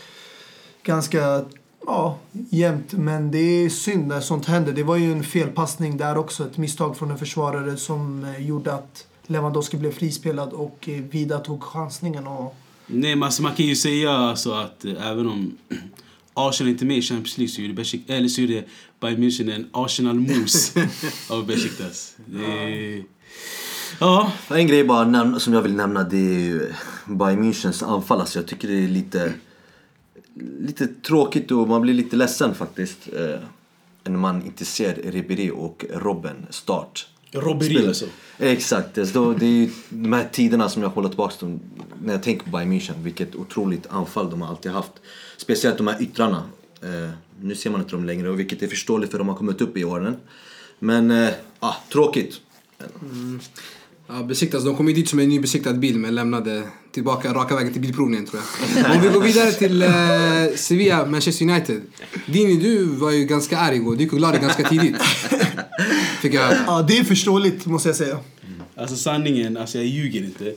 ganska ja, jämnt. Men det är synd när sånt händer. Det var ju en felpassning där också. Ett misstag från en försvarare som eh, gjorde att Lewandowski blev frispelad och eh, Vida tog chansningen. Och... Nej, men alltså, man kan ju säga alltså att eh, även om Arsenal inte är med i Champions League så är det, Beşik- eller så det Bayern München en Arsenal-mos av Besiktas. Det. Ja, En grej bara som jag vill nämna det är ju Bayern Münchens anfall. Alltså jag tycker det är lite, lite tråkigt och man blir lite ledsen faktiskt. Eh, när man inte ser Ribéry och Robben start. robberi alltså. Exakt, det är, det är ju de här tiderna som jag håller tillbaka dem, när jag tänker på Bayern München. Vilket otroligt anfall de har alltid haft. Speciellt de här yttrarna. Eh, nu ser man inte dem längre, och vilket är förståeligt för de har kommit upp i åren. Men, eh, ah, tråkigt. Ja, besiktas. De kom ju dit som en nybesiktad bil men lämnade tillbaka raka vägen till bilprovningen tror jag. Om vi går vidare till eh, Sevilla, Manchester United. Dini, du var ju ganska arg igår. Du gick och la dig ganska tidigt. Fick jag höra. Ja, det är förståeligt måste jag säga. Alltså sanningen, alltså jag ljuger inte.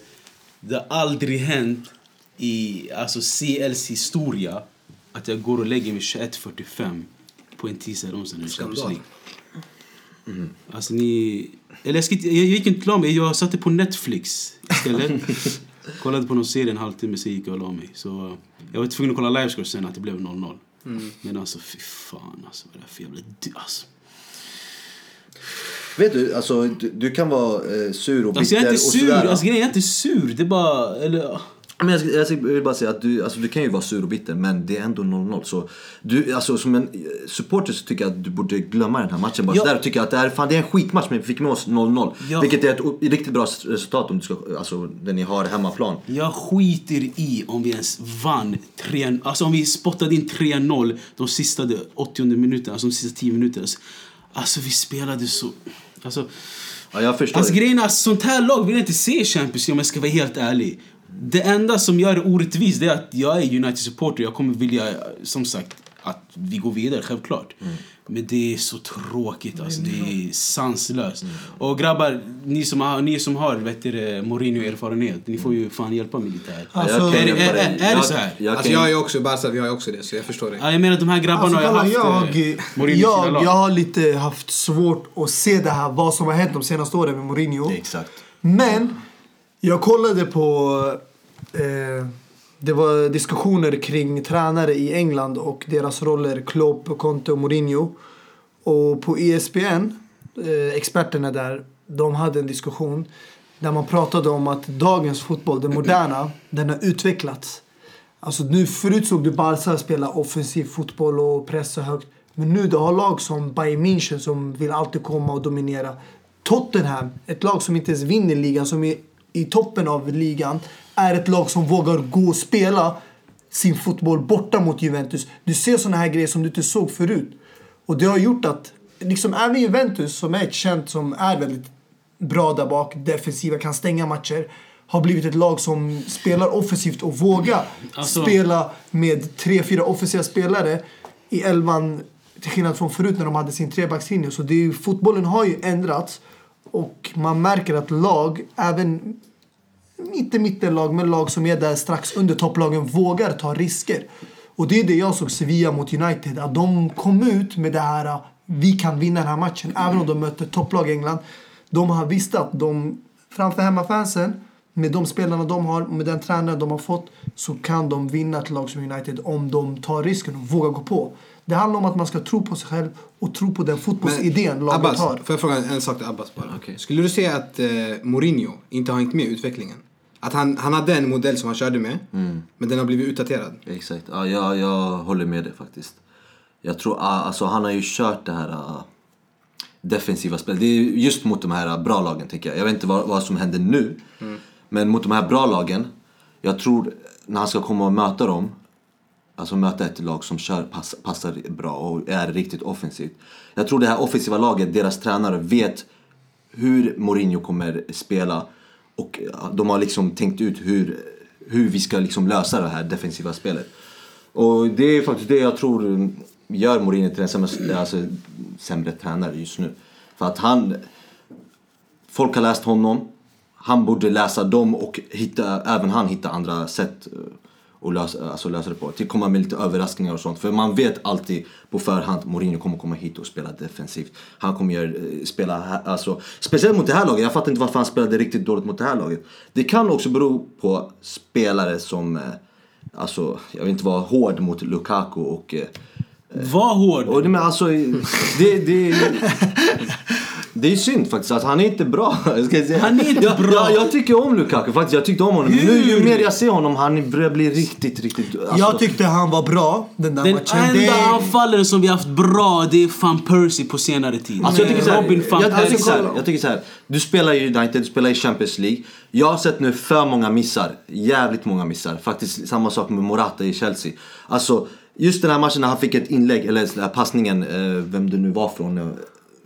Det har aldrig hänt i alltså CLs historia att jag går och lägger mig 21.45 på en tisdag eller onsdag när det är Champions Skandal. League. Alltså ni... Eller jag, ska, jag gick inte och la mig, jag satte på Netflix istället. Kollade på någon serie en halvtimme, sen gick jag och la mig. Så jag var tvungen att kolla livescore sen att det blev 0-0. Men alltså fy fan alltså, vad är det för jävla... Alltså. Vet du, alltså du, du kan vara eh, sur och bitter Alltså jag är inte och sur, sådär. alltså grejen är inte sur, det är bara... Eller, Men jag, jag, vill bara säga att du, alltså, du kan ju vara sur och bitter men det är ändå 0-0. Så du, alltså, som en eh, supporter så tycker jag att du borde glömma den här matchen. Bara Ja. sådär tycker jag att det är, fan, det är en skitmatch men vi fick med oss 0-0. Ja. Vilket är ett riktigt bra resultat om du ska, alltså, när ni har hemmaplan. Jag skiter i om vi ens vann 3 Alltså om vi spottade in 3-0 de sista de 80 minuterna, alltså de sista 10 minuterna. Alltså vi spelade så... Alltså, Ja, jag förstår. alltså grejen är, sånt här lag vill jag inte se i Champions League om jag ska vara helt ärlig. Det enda som gör det orättvist är att jag är United-supporter. Jag kommer vilja, som sagt, att vi går vidare, självklart. Men det är så tråkigt, alltså. Det är sanslöst. Och grabbar, ni som har, ni som har vet du, Mourinho-erfarenhet, ni får ju fan hjälpa mig lite här. Alltså, jag är dig. är- är det Jag- så här? Jag, Alltså jag är också Barca, vi har också det så jag förstår det. Ja, jag menar de här grabbarna Alltså, har kolla, haft jag, eh, jag, jag har lite haft svårt att se det här, vad som har hänt de senaste åren med Mourinho. Exakt. Men jag kollade på... Eh, det var diskussioner kring tränare i England och deras roller. Klopp, Conte och Mourinho. Och på ESPN, eh, experterna där, de hade en diskussion där man pratade om att dagens fotboll, den moderna, den har utvecklats. Alltså nu förut såg du Barca spela offensiv fotboll och pressa högt. Men nu du har lag som Bayern München som vill alltid komma och dominera. Tottenham, ett lag som inte ens vinner ligan, som är i toppen av ligan, är ett lag som vågar gå och spela sin fotboll borta mot Juventus. Du ser såna här grejer som du inte såg förut. Och det har gjort att liksom även Juventus som är ett känt som är väldigt bra där bak, defensiva, kan stänga matcher. Har blivit ett lag som spelar offensivt och vågar Alltså- spela med tre, fyra offensiva spelare i elvan till skillnad från förut när de hade sin trebackslinje. Så det är fotbollen har ju ändrats och man märker att lag, även inte mittenlag, men lag som är där strax under topplagen vågar ta risker. Och det är det jag såg Sevilla mot United. Att de kom ut med det här, vi kan vinna den här matchen. Även om de mötte topplag i England. De har visst att de, framför hemmafansen, med de spelarna de har, med den tränare de har fått, så kan de vinna ett lag som United om de tar risken och vågar gå på. Det handlar om att man ska tro på sig själv och tro på den fotbollsidén laget Abbas, har. får jag fråga en sak till Abbas bara? Okej. Skulle du säga att eh, Mourinho inte har hängt med i utvecklingen? Att han, han hade en modell som han körde med, men den har blivit utdaterad? Exakt, ja, jag, jag håller med dig faktiskt. Jag tror, alltså han har ju kört det här ah, defensiva spelet. Det är just mot de här ah, bra lagen tycker jag. Jag vet inte vad, vad som händer nu. Men mot de här bra lagen, jag tror när han ska komma och möta dem, alltså möta ett lag som kör, pass, passar bra och är riktigt offensivt. Jag tror det här offensiva laget, deras tränare vet hur Mourinho kommer spela och de har liksom tänkt ut hur, hur vi ska liksom lösa det här defensiva spelet. Och det är faktiskt det jag tror gör Mourinho till en sämre, alltså, sämre tränare just nu. För att han, folk har läst honom, han borde läsa dem och hitta, även han hitta andra sätt eh, att lösa, alltså lösa det på. Till komma med lite överraskningar och sånt. För man vet alltid på förhand Mourinho kommer komma hit och spela defensivt. Han kommer göra, eh, spela, här- alltså, speciellt mot det här laget. Jag fattar inte varför han spelade riktigt dåligt mot det här laget. Det kan också bero på spelare som, eh, alltså, jag vill inte vara hård mot Lukaku och Var hård. och det, men alltså, det, det, det är synd faktiskt att han är inte bra. Ska jag säga. Han är inte jag, bra. Jag, jag tycker om Lukaku faktiskt. Jag tyckte om honom. Nu ju mer jag ser honom, han börjar bli riktigt, riktigt... Alltså, Jag tyckte han var bra den där Den matchen. enda Det- anfallaren som vi haft bra, det är fan Percy på senare tid. Alltså jag tycker så här, Robin van jag, jag, tycker så här, Persie. jag tycker så här. Du spelar i United, du spelar i Champions League. Jag har sett nu för många missar. Jävligt många missar. Faktiskt samma sak med Morata i Chelsea. Alltså, just den här matchen när han fick ett inlägg, eller den passningen, eh, vem det nu var från.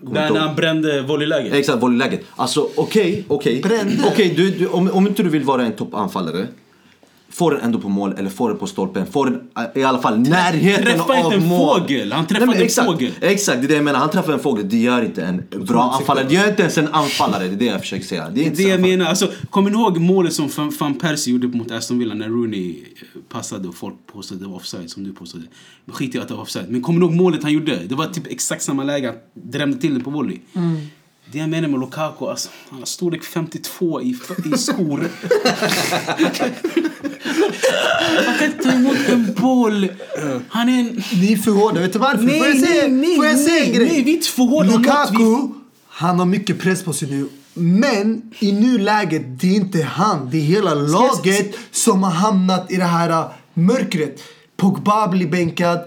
Där när han brände volleyläget. Exakt, volleyläget. Alltså okej, okej. Brände. Okej, du, du, om, om inte du vill vara en toppanfallare. Få den ändå på mål eller få den på stolpen. Få den eh, i alla fall närheten Träffa av inte en mål. fågel. Han Nej, träffade en exakt, fågel. Exakt, det är det jag menar. Han träffar en fågel. Det gör inte en bra anfallare. Det gör inte ens en anfallare. Det är det jag försöker säga. Det är inte Det jag menar, alltså, kommer ni ihåg målet som Van, Persie gjorde mot Aston Villa när Rooney eh, passade och folk påstod att det var offside som du påstod. Men skit i att det var offside. Men kommer ni ihåg målet han gjorde? Det var typ exakt samma läge, han drämde till den på volley. Det jag menar med Lukaku, alltså, han har storlek 52 i, i skor. han kan inte ta emot en boll. Han är en... Ni är för hårda. Vet du varför? Nej, får jag säga, nej, får jag säga en nej, grej? nej, vi är för hårda. Lukaku, han har mycket press på sig nu. Men i nuläget, det är inte han. Det är hela laget som har hamnat i det här äh, mörkret. Pogba blir bänkad.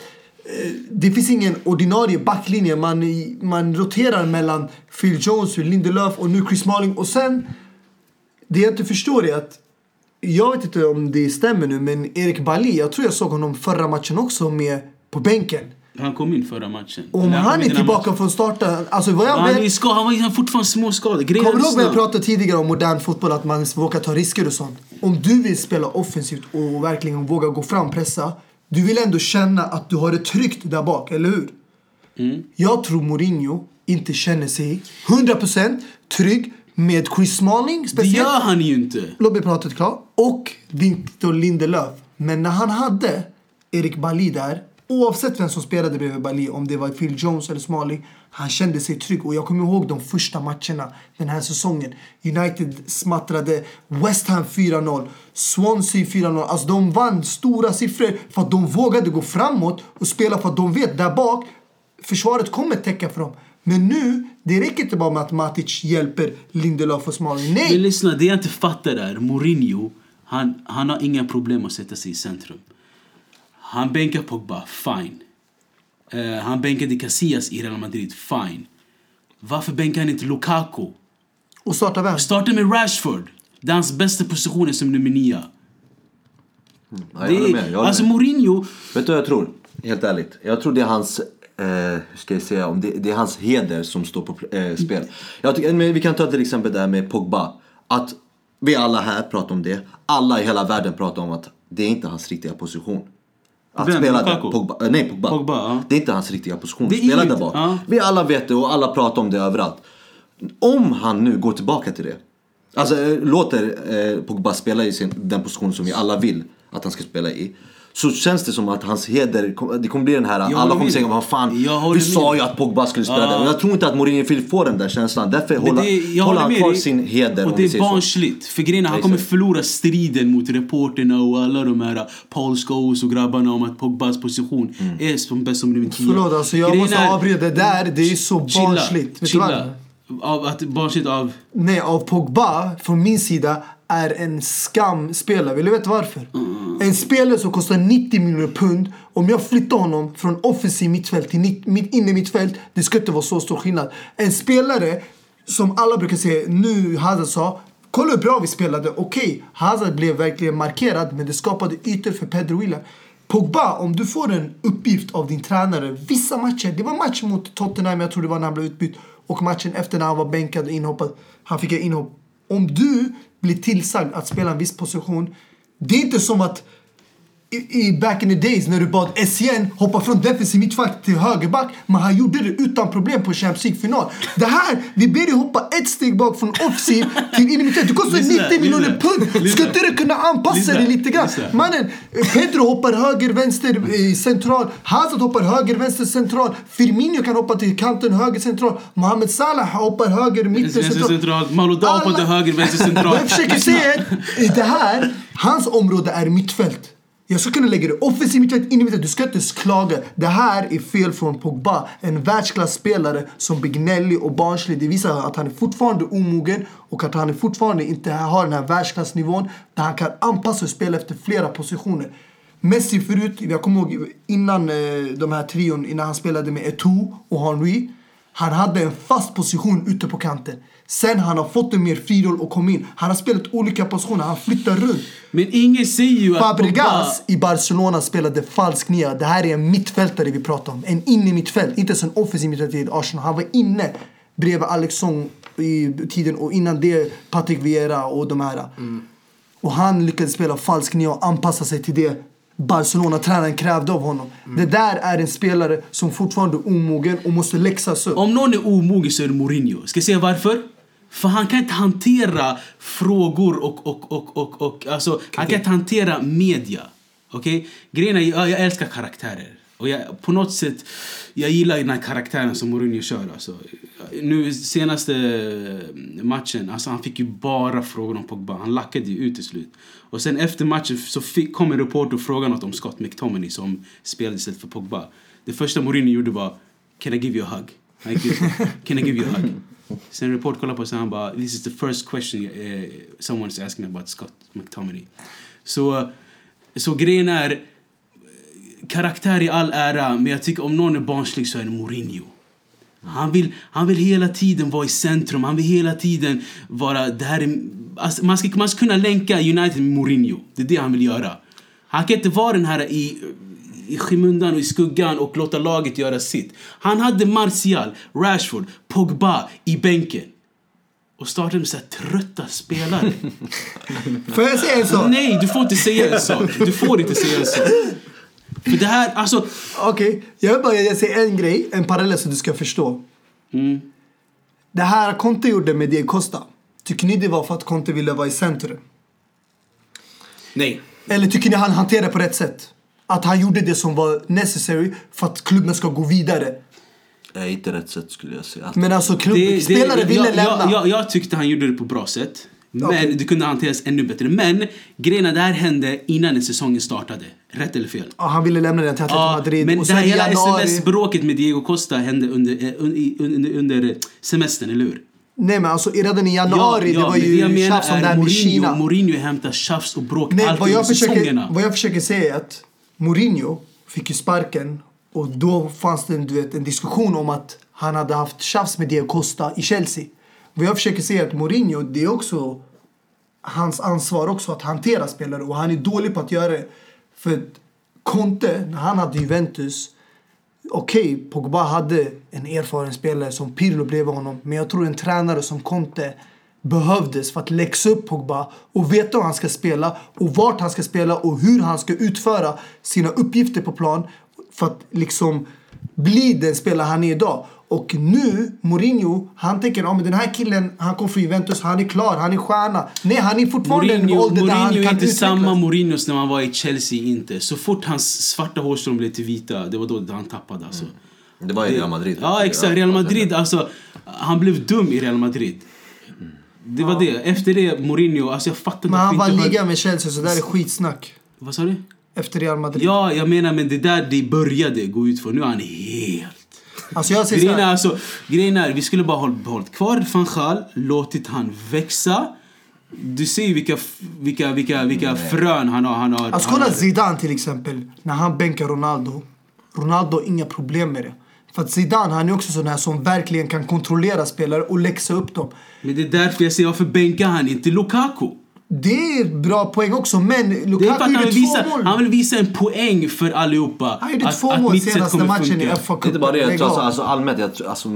Eh, Det finns ingen ordinarie backlinje. Man, man roterar mellan Phil Jones, Lindelöf och nu Chris Smalling. Och sen, det jag inte förstår är att jag vet inte om det stämmer nu, men Erik Bali, jag tror jag såg honom förra matchen också med på bänken. Han kom in förra matchen. Om han kom är tillbaka från starten, alltså vad jag Han, är ska, han var fortfarande småskadad. Kommer du ihåg vad jag pratade tidigare om modern fotboll, att man vågar ta risker och sånt? Om du vill spela offensivt och verkligen våga gå fram, pressa, du vill ändå känna att du har det tryggt där bak, eller hur? Mm. Jag tror Mourinho inte känner sig 100% trygg med Chris Smalling Det speciellt. gör han ju inte. Låt mig prata klart. Och Victor Lindelöf. Men när han hade Erik Bali där, oavsett vem som spelade bredvid Bali, om det var Phil Jones eller Smalley, han kände sig trygg. Och jag kommer ihåg de första matcherna den här säsongen. United smattrade West Ham 4-0, Swansea 4-0. Alltså de vann stora siffror för att de vågade gå framåt och spela för att de vet där bak, försvaret kommer täcka för dem. Men nu, det räcker inte bara med att Matic hjälper Lindelöf och Smalley. Nej! Men lyssna, det jag inte fattar är Mourinho, han, han har inga problem att sätta sig i centrum. Han bänkar Pogba, fine. Eh, han bänkade Casillas i Real Madrid, fine. Varför bänkar han inte Lukaku? Och starta vem? Starta med Rashford. Det är hans bästa position är som nummer nio. Ja, jag håller med. Jag håller alltså med. Mourinho, Vet du vad jag tror? Helt ärligt. Jag tror det är hans eh, hur ska jag säga, om det, det är hans heder som står på eh, spel. Jag tycker, men vi kan ta till exempel det här med Pogba. Att vi alla här pratar om det. Alla i hela världen pratar om att det är inte hans riktiga position. Att Vem? spela där. Pogba, eh, nej, Pogba. Pogba, ja. Det är inte hans riktiga position. Det Spela där bak. ja. Vi alla vet det och alla pratar om det överallt. Om han nu går tillbaka till det. Alltså eh, låter eh, Pogba spela i sin, den position som vi alla vill att han ska spela i. Så känns det som att hans heder, det kommer bli den här, alla kommer säga vad fan, Jag vi sa ju att Pogba skulle spela Ja. där. Och jag tror inte att Mourinho vill få den där känslan. Därför Men håller, det, han kvar sin heder Och det är barnsligt. För grejen han kommer förlora striden mot reporterna och alla de här Paul Scholes och grabbarna om att Pogbas position Mm. är som bäst som nummer 10. Förlåt, alltså jag Grejen måste avbryta. Det där, det är så barnsligt. Chilla. Av att barnsligt av... Nej, av Pogba, från min sida, är en skamspelare. Vill du veta varför? En spelare som kostar 90 miljoner pund. Om jag flyttar honom från offensiv mittfält till mitt, inne mittfält, det ska inte vara så stor skillnad. En spelare som alla brukar säga, nu Hazard sa, kolla hur bra vi spelade. Okej, Hazard blev verkligen markerad, men det skapade ytor för Pedro Villa. Pogba, om du får en uppgift av din tränare, vissa matcher, det var match mot Tottenham, jag tror det var när han blev utbytt, och matchen efter när han var bänkad och inhoppad, han fick inhopp. Om du blir tillsagd att spela en viss position, det är inte som att i, i back in the days när du bad Essien hoppa från defensiv mittback till högerback. Men han gjorde det utan problem på Champions League-final. Det här, vi ber dig hoppa ett steg bak från offensiv till in i mittfält. Du kostar Lyssna, 90 miljoner pund! Ska inte du kunna anpassa dig lite grann? Mannen, Pedro hoppar höger, vänster, central. Hazard hoppar höger, vänster, central. Firmino kan hoppa till kanten, höger, central. Mohamed Salah hoppar höger, mitten, central. på Alla- till höger, vänster central. Jag försöker säga det här, hans område är mittfält. Jag ska kunna lägga det offensivt mittfält, in i mittfält. Du ska inte klaga. Det här är fel från Pogba. En världsklasspelare som blir gnällig och barnslig. Det visar att han är fortfarande omogen och att han är fortfarande inte har den här världsklassnivån där han kan anpassa och spela efter flera positioner. Messi förut, jag kommer ihåg innan eh, de här trion, innan han spelade med Eto'o och Henry. Han hade en fast position ute på kanten. Sen han har fått en mer fri roll och kom in. Han har spelat olika positioner, han flyttar runt. Men ingen säger ju att Fabregas i Barcelona spelade falsk nia. Det här är en mittfältare vi pratar om. En inne mittfält, inte en offensiv mittfältare i Arsenal. Han var inne bredvid Alexson i tiden och innan det Patrick Vieira och de här. Och han lyckades spela falsk nia och anpassa sig till det Barcelona-tränaren krävde av honom. Det där är en spelare som fortfarande är omogen och måste läxas upp. Om någon är omogen så är det Mourinho. Ska jag säga varför? För han kan inte hantera frågor och, och, och, och, och alltså, han kan inte hantera media. Okej? Grejen är, jag, älskar karaktärer. Och jag, på något sätt, jag gillar den här karaktären som Mourinho kör. Alltså. Nu senaste matchen, alltså han fick ju bara frågor om Pogba. Han lackade ju ut till slut. Och sen efter matchen så fick, kom en reporter och frågade något om Scott McTominay som spelade istället för Pogba. Det första Mourinho gjorde var Can I give you a hug? Can I give you a hug? Sen Report kollade på så han bara This is the first question uh, someone is asking about Scott McTominay. Så, så grejen är eh, karaktär i all ära, men jag tycker om någon är barnslig så är det Mourinho. Han vill, han vill hela tiden vara i centrum, han vill hela tiden vara... Det här är, alltså, man, ska, man ska kunna länka United med Mourinho. Det är det han vill göra. Han kan inte vara den här i, i skymundan och i skuggan och låta laget göra sitt. Han hade Martial, Rashford, Pogba i bänken. Och startade med så trötta spelare. Får jag säga en sak? Nej, du får inte säga en sak. Du får inte säga en sak. För det här, alltså... Okej, jag vill bara säga en grej, en parallell så du ska förstå. Mm. Det här Conte gjorde med Diego Costa, tycker ni det var för att Conte ville vara i centrum? Nej. Eller tycker ni han hanterade det på rätt sätt? Att han gjorde det som var necessary för att klubben ska gå vidare? Nej, inte rätt sätt skulle jag säga. Men alltså Det- klubbspelare det- ville jag, lämna. jag, jag, jag tyckte han gjorde det på bra sätt. Men Okej. det kunde hanteras ännu bättre. Men grejen det här hände innan säsongen startade. Rätt eller fel? Ja, han ville lämna den till Atletico Ja, Madrid. men och det här hela januari... sms-bråket med Diego Costa hände under, eh, under, under semestern, eller hur? Nej men alltså redan i januari, det var ju menar tjafs om det här med Mourinho, Kina. Mourinho hämtar tjafs och bråk Nej, allt vad under jag, försöker, säsongerna. vad jag försöker säga är att Mourinho fick ju sparken och då fanns det en, du vet, en diskussion om att han hade haft tjafs med Diego Costa i Chelsea. Vad jag försöker säga är att Mourinho, det är också hans ansvar också att hantera spelare och han är dålig på att göra det. För att Conte, när han hade Juventus, Okej, Pogba hade en erfaren spelare som Pirlo bredvid honom. Men jag tror en tränare som Conte behövdes för att läxa upp Pogba och veta hur han ska spela och vart han ska spela och hur han ska utföra sina uppgifter på plan för att liksom bli den spelare han är idag. Och nu, Mourinho, han tänker att den här killen, han kom från Juventus, han är klar, han är stjärna. Nej, han är fortfarande en Mourinho, ålder där han Mourinho är kan inte utvecklas. samma Mourinho som när han var i Chelsea inte. Så fort hans svarta hårstrån blev till vita, det var då han tappade alltså. Det var i Real Madrid. Ja exakt, Real Madrid alltså. Han blev dum i Real Madrid. Det var det. Efter det, Mourinho, alltså jag fattar Men han vann ligan med Chelsea, så där är skitsnack. Vad sa du? Efter Real Madrid. Ja, jag menar men det där det började gå ut för. Nu är han helt... Alltså jag säger Grejen är, alltså, grejen är, vi skulle bara hållit, behållit kvar van Gaal, låtit han växa. Du ser ju vilka, vilka, vilka, vilka frön han har. Han har alltså kolla Zidane till exempel, när han bänkar Ronaldo. Ronaldo har inga problem med det. För att Zidane, han är också sån här som verkligen kan kontrollera spelare och läxa upp dem. Men det är därför jag säger varför bänkar han inte Lukaku? Det är bra poäng också, men Det är Lukaku gjorde vill, två visa, mål. han vill visa en poäng för allihopa. Han gjorde att, två att mål senaste kommer matchen i FA Det är inte bara det, jag Lägg tror alltså, alltså allmänt, jag tror, alltså,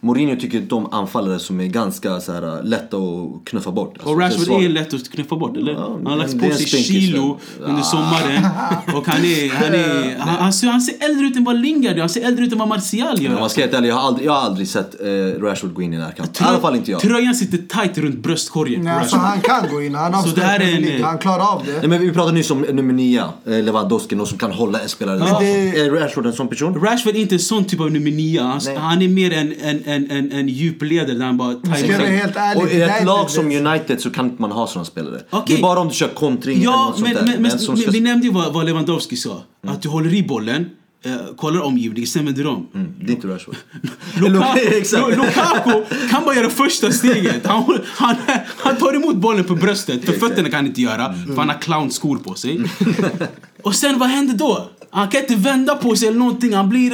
Mourinho tycker de anfallare som är ganska så här, lätta att knuffa bort. Alltså, Och Rashford är lätt att knuffa bort, eller? Ja, han har lagt på sig spinkis, kilo men- under sommaren. Och han är... Han, är han, han, ser, han ser äldre ut än vad Lingard gör. Han ser äldre ut än vad Martial Men om gör. man ska helt ärlig, jag har aldrig, jag har aldrig sett eh, Rashford gå in i närkamp. I alla fall inte jag. Tröjan sitter tight runt bröstkorgen. Nej, alltså han kan gå in, han har Så det här är en- han klarar av det. Nej, men vi pratade nyss om nummer nio, eh, Lewandowski, någon som kan hålla en spelare. Men det- Är Rashford en sån person? Rashford är inte en sån typ av nummer nio. Han, Nej. han är mer en, en, en, en, en djupledare där han bara Ska jag vara helt ärlig, Och i ett lag som United så kan inte man ha såna spelare. Okej. Det är bara om du kör kontring eller Ja, något sånt men, där. men, men, men ska- vi nämnde ju vad, vad Lewandowski sa. Att du håller i bollen, eh, kollar omgivningen, sen vänder om. Mm, det är inte Rashford. Lukaku, Lukaku kan bara göra första steget. Han, han, han tar emot bollen på bröstet, för fötterna kan han inte göra, för han har clownskor på sig. Och sen vad händer då? Han kan inte vända på sig eller någonting, han blir...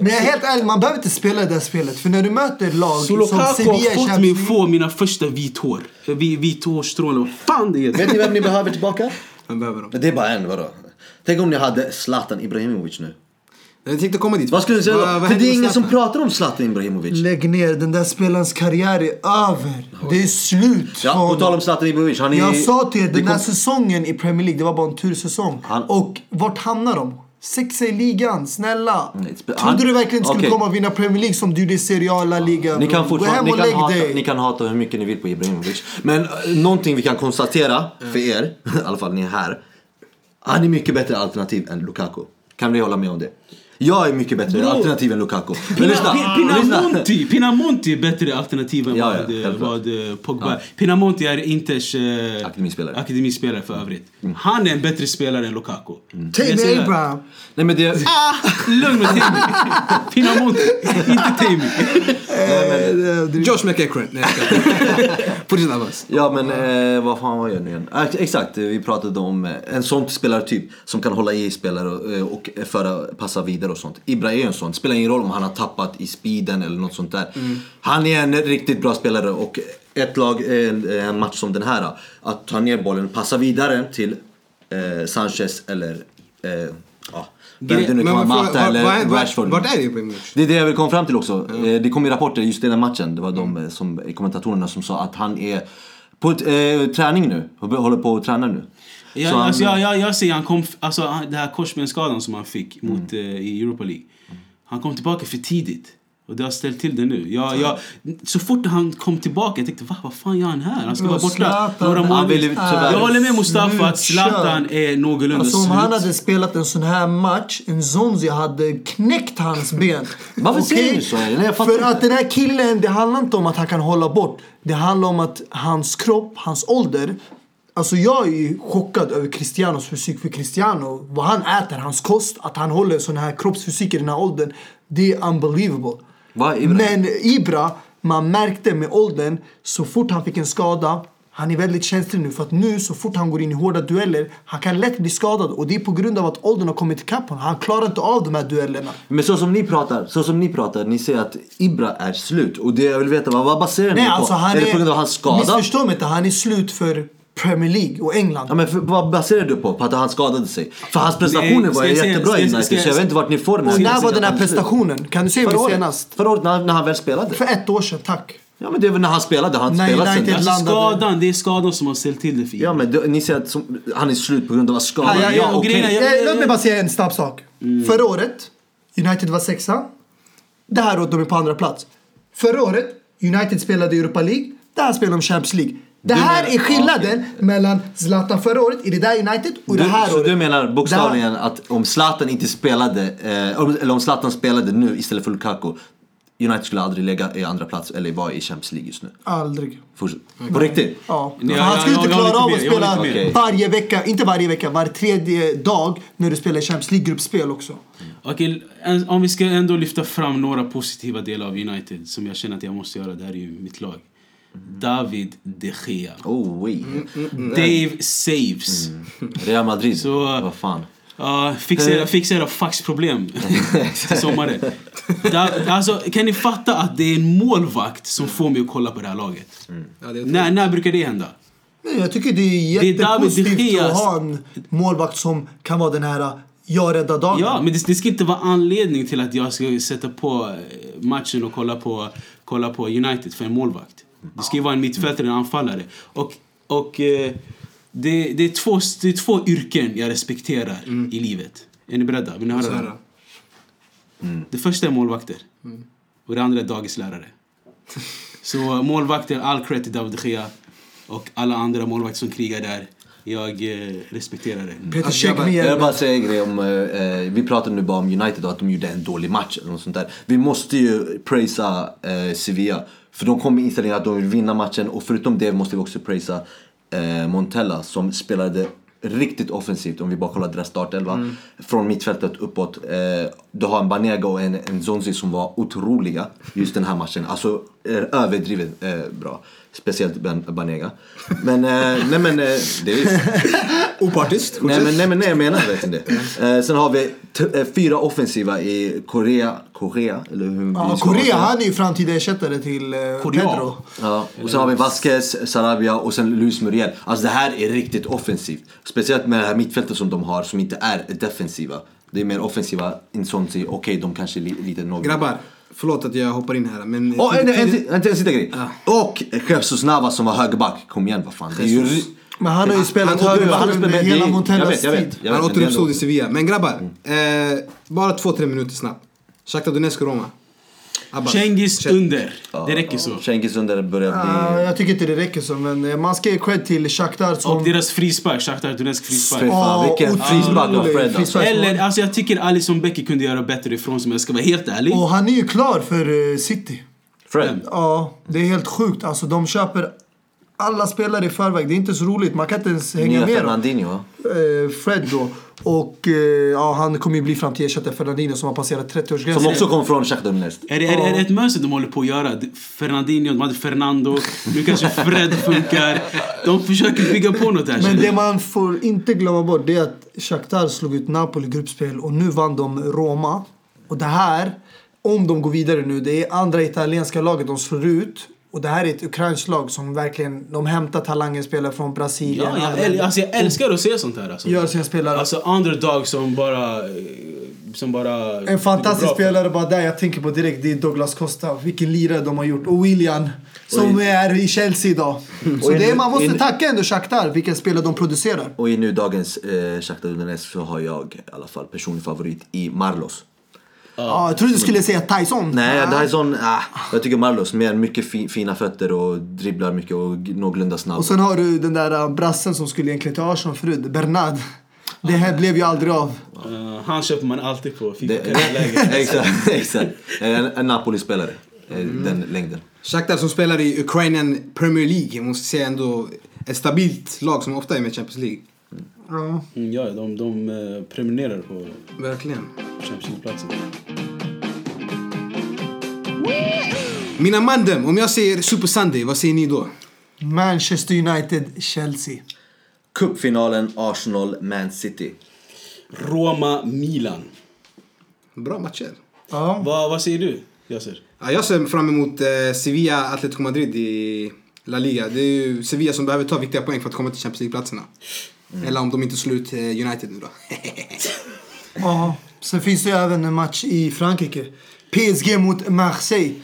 Men jag är helt ärlig, man behöver inte spela det där spelet. För när du möter ett lag Så som Lukaku Sevilla har fått Champions mig få mina första vithår. Vi- Vithårstrån eller vad fan det heter. Vet ni vem ni behöver tillbaka? Vem behöver dem? Det är bara en, vadå? Tänk om ni hade Zlatan Ibrahimovic nu. Jag tänkte komma dit. Vad skulle ni säga då? Vad- vad För det är ingen som pratar om Zlatan Ibrahimovic. Lägg ner, den där spelarens karriär är över. Det är slut Ja, på tal om Zlatan Ibrahimovic. Han är... Jag sa till er, den här kom- säsongen i Premier League, det var bara en tursäsong. Han- Och vart hamnar de? Sexa i ligan, snälla. Nej, spe- Trodde han- du verkligen skulle Okej. komma och vinna Premier League som du gjorde i Serie A, La Liga? Ni kan, fortfarande, ni, kan hata, dig. ni kan hata hur mycket ni vill på Ibrahimovic. Men eh, någonting vi kan konstatera för er, i alla fall ni är här. Han är mycket bättre alternativ än Lukaku. Kan vi hålla med om det? Jag är mycket bättre Bro. alternativ än Lukaku. Pina, lyssna. Pinamonti, Pinamonti är bättre alternativ än Ja, ja, vad, eh, självklart. vad eh, Pogba är. Pinamonti är Inters eh, Akademispelare. akademispelare för övrigt. Han är en bättre spelare än Lukaku. Jag Tammy Abraham. Nej men det... Ah, lugn med Tammy. Pinamonti, inte Tammy. Josh McEachran. Nej, jag Abbas. Ja men eh, vad fan var jag nu igen? Ah, exakt, vi pratade om eh, en sån spelartyp som kan hålla i spelare och, och föra, passa vidare och sånt. Ibra är ju en sån. Det spelar ingen roll om han har tappat i speeden eller något sånt där. Han är en riktigt bra spelare och ett lag, en, match som den här, att ta ner bollen, passa vidare till eh, Sanchez eller eh, ja, vem det nu kan vara, Mata eller vad- Rashford. Vart är Ibrahimovic? Det är det jag vill komma fram till också. Eh, Det kom ju rapporter just i den matchen. Det var de eh, som, kommentatorerna som sa att han är på ett, eh, träning nu. Håller på att träna nu. Ja, Så han- alltså, jag, jag, jag ser han kom, alltså, han- det här korsbensskadan som han fick mot, eh, i Europa League. Han kom tillbaka för tidigt. Och det har ställt till det nu. Jag, jag, så fort han kom tillbaka jag tänkte va, vad fan gör han här? Han ska vara borta några månader. Jag håller med Mustafa att. Zlatan är någorlunda Alltså om slut. han hade spelat en sån här match, en Zonzi hade knäckt hans ben. Varför Okej? säger du så? Nej, jag För att den här killen, det handlar inte om att han kan hålla bort. Det handlar om att hans kropp, hans ålder. Alltså jag är chockad över Cristianos fysik. För Cristiano, vad han äter, hans kost, att han håller sån här kroppsfysik i den här åldern. Det är unbelievable. Är Ibra? Men Ibra, man märkte med åldern, så fort han fick en skada, han är väldigt känslig nu för att nu så fort han går in i hårda dueller, han kan lätt bli skadad och det är på grund av att åldern har kommit ikapp honom. Han klarar inte av de här duellerna. Men så som ni pratar, så som ni pratar, ni säger att Ibra är slut. Och det jag vill veta, vad, vad baserar ni Nej, på? alltså han är är... det på grund av hans skada? Missförstå mig inte, han är slut för Premier League och England. Ja, men för, vad baserar du på? På att han skadade sig? För hans prestationer Nej, var ju jag jättebra ska i jag- United, jag- så jag vet inte vart ni får den här när var den här prestationen? Kan du säga Förra mig senast? Förra året när, när han väl spelade. För ett år sedan, tack. Ja men det är väl när han spelade, han När spelat sen Alltså skadan, det är skadan som har ställt till det för Ja men ni säger att som, han är slut på grund av skada. Ja, ja, Ja, ja, är- jag- Eh, Låt mig bara säga en snabb sak. Förra året, United var sexa. Det här året de är på andra plats. Förra året, United spelade Europa League. Det här spelar de Champions League. Det här menar- är skillnaden mellan Zlatan förra året i det där United och Du, det här så året. du menar bokstavligen att om Zlatan inte spelade, eh, om- eller om Zlatan spelade nu istället för Lukaku, United skulle aldrig lägga i andra plats eller vara i Champions League just nu? Aldrig. Fortsätt. På riktigt? Ja. Nej, För han jag- skulle jag- inte klara av att spela varje vecka, inte varje vecka, var tredje dag när du spelar Champions League-gruppspel också. Okej, en- om vi ska ändå lyfta fram några positiva delar av United som jag känner att jag måste göra, det här är ju mitt lag. David de Gea. Oh, oui. Dave saves. Real Madrid, Så- vad fan. Ja, fixa, era, fixa era faxproblem till sommaren. Da, alltså, kan ni fatta att det är en målvakt som får mig att kolla på det här laget? Ja, det är När, när brukar det hända? Jag tycker det är Det är David de jättepositivt Geas- att ha en målvakt som kan vara den här jag räddar dagen. Ja, men det, det ska inte vara anledning till att jag ska sätta på eh, matchen och kolla på, kolla på United för en målvakt. Det ska ju vara en mittfältare, en anfallare. Och, och eh, det, det, är två, det är två yrken jag respekterar i livet. Är ni beredda? Vill ni höra det? här? Det första är målvakter. Och det andra är dagislärare. Så målvakter, all cred till David Gea. Och alla andra målvakter som krigar där. Jag eh, respekterar det. Peter Alltså, med Jag vill bara säga en grej om, eh, vi pratade nu bara om United och att de gjorde en dålig match eller något sånt där. Vi måste ju prisa eh, Sevilla. För de kom med inställningen att de vill vinna matchen och förutom det måste vi också prisa eh, Montella som spelade riktigt offensivt om vi bara kollar deras startelva. Från mittfältet uppåt. Eh, du har en Banega och en, en Zonzi som var otroliga just den här matchen. Alltså eh, överdrivet eh, bra. Speciellt Ben- Banega. Men, eh, nej men eh, det är Opartiskt. Nej men, nej men nej, jag menar verkligen det. Eh, sen har vi eh, fyra offensiva i Korea, Korea eller hur Ja, vi Korea, han är ju framtida ersättare till eh. Pedro. Ja, och sen har vi Vasquez, Sarabia och sen Luis Muriel. Alltså det här är riktigt offensivt. Speciellt med det här mittfältet som de har som inte är defensiva. Det är mer offensiva Insonsi, okej de kanske är li- lite något. Grabbar, förlåt att jag hoppar in här men... Och en, en, en, en, en sista grej. Och Jesus Navas som var högerback. Kom igen vad fan. Det är ju, Jesus. Men han har ju spelat Han- högerback under hela Montellas tid. Han återuppstod i Sevilla. Men grabbar, eh, bara två, tre minuter snabbt. Shakhtar Donetsk och Roma. Abbas. Cengiz under. Det räcker så. Cengiz under börjar bli... Ja, jag tycker inte det räcker så, men eh, man ska ge cred till Shakhtar som... Och deras frispark, Shakhtar Donetsk Fy frispark. fan, Ja, vilken frispark av Fred alltså. Eller, alltså jag tycker Alisson Becker kunde göra bättre ifrån sig om jag ska vara helt ärlig. Och han är ju klar för eh, City. Fred. Ja, det är helt sjukt. Alltså de köper alla spelare i förväg. Det är inte så roligt. Man kan inte ens hänga Nya med dem. Fernandinho? Eh, Fred då. Och eh, ja, han kommer ju bli fram till ersättare Fernandinho som har passerat 30-årsgränsen. Som också kom från Shakhtar Donetsk. Är det, är, är det ett mönster de håller på att göra? Fernandinho, de hade Fernando, nu kanske Fred funkar. De försöker bygga på något här Men det man får inte glömma bort det är att Shakhtar slog ut Napoli i gruppspel och nu vann de Roma. Och det här, om de går vidare nu, det är andra italienska laget de slår ut. Och det här är ett ukrainskt lag som verkligen, de hämtar talanger spelare från Brasilien. Ja, jag, äl- alltså jag älskar att se sånt här. Alltså. Gör sina spelare. Alltså underdog som bara... Som bara En fantastisk spelare bara där jag tänker på direkt, det är Douglas Costa. Vilken lirare de har gjort. Och William, som Och i- är i Chelsea idag. Så Och i- det är, man måste i- tacka ändå Shakhtar, vilka spelare de producerar. Och i nu dagens eh, Shakhtar Donetsk så har jag i alla fall personlig favorit i Marlos. Ja, jag trodde du skulle säga Tyson. Nej, Ah. är sån, ah, jag tycker Marlos, mer mycket fi, fina fötter och dribblar mycket och någorlunda snabb. Och sen har du den där uh, brassen som skulle egentligen till Arsenal förut, Bernard. Det här blev ju aldrig av. Eh, han köper man alltid på Det, Fifa-läget. exakt, exakt. En, en Napoli-spelare, eh, Mm. den längden. Shakhtar som spelar i Ukrainian Premier League. Jag måste säga ändå ett stabilt lag som ofta är med i Champions League. Ja. Mm, ja, de, de eh, prenumererar på Verkligen. Champions League-platsen. Mina mandem, om jag säger Super Sunday, vad säger ni då? Manchester United, Chelsea. Cupfinalen Arsenal-Man City. Roma-Milan. Bra matcher. Ja. Vad, vad säger du, Yasser? Ja, jag ser fram emot eh, Sevilla Atletico Madrid i La Liga. Det är ju Sevilla som behöver ta viktiga poäng för att komma till Champions League-platserna. Eller om de inte slår ut eh, United nu då. Ja, sen finns det ju även en match i Frankrike. PSG mot Marseille.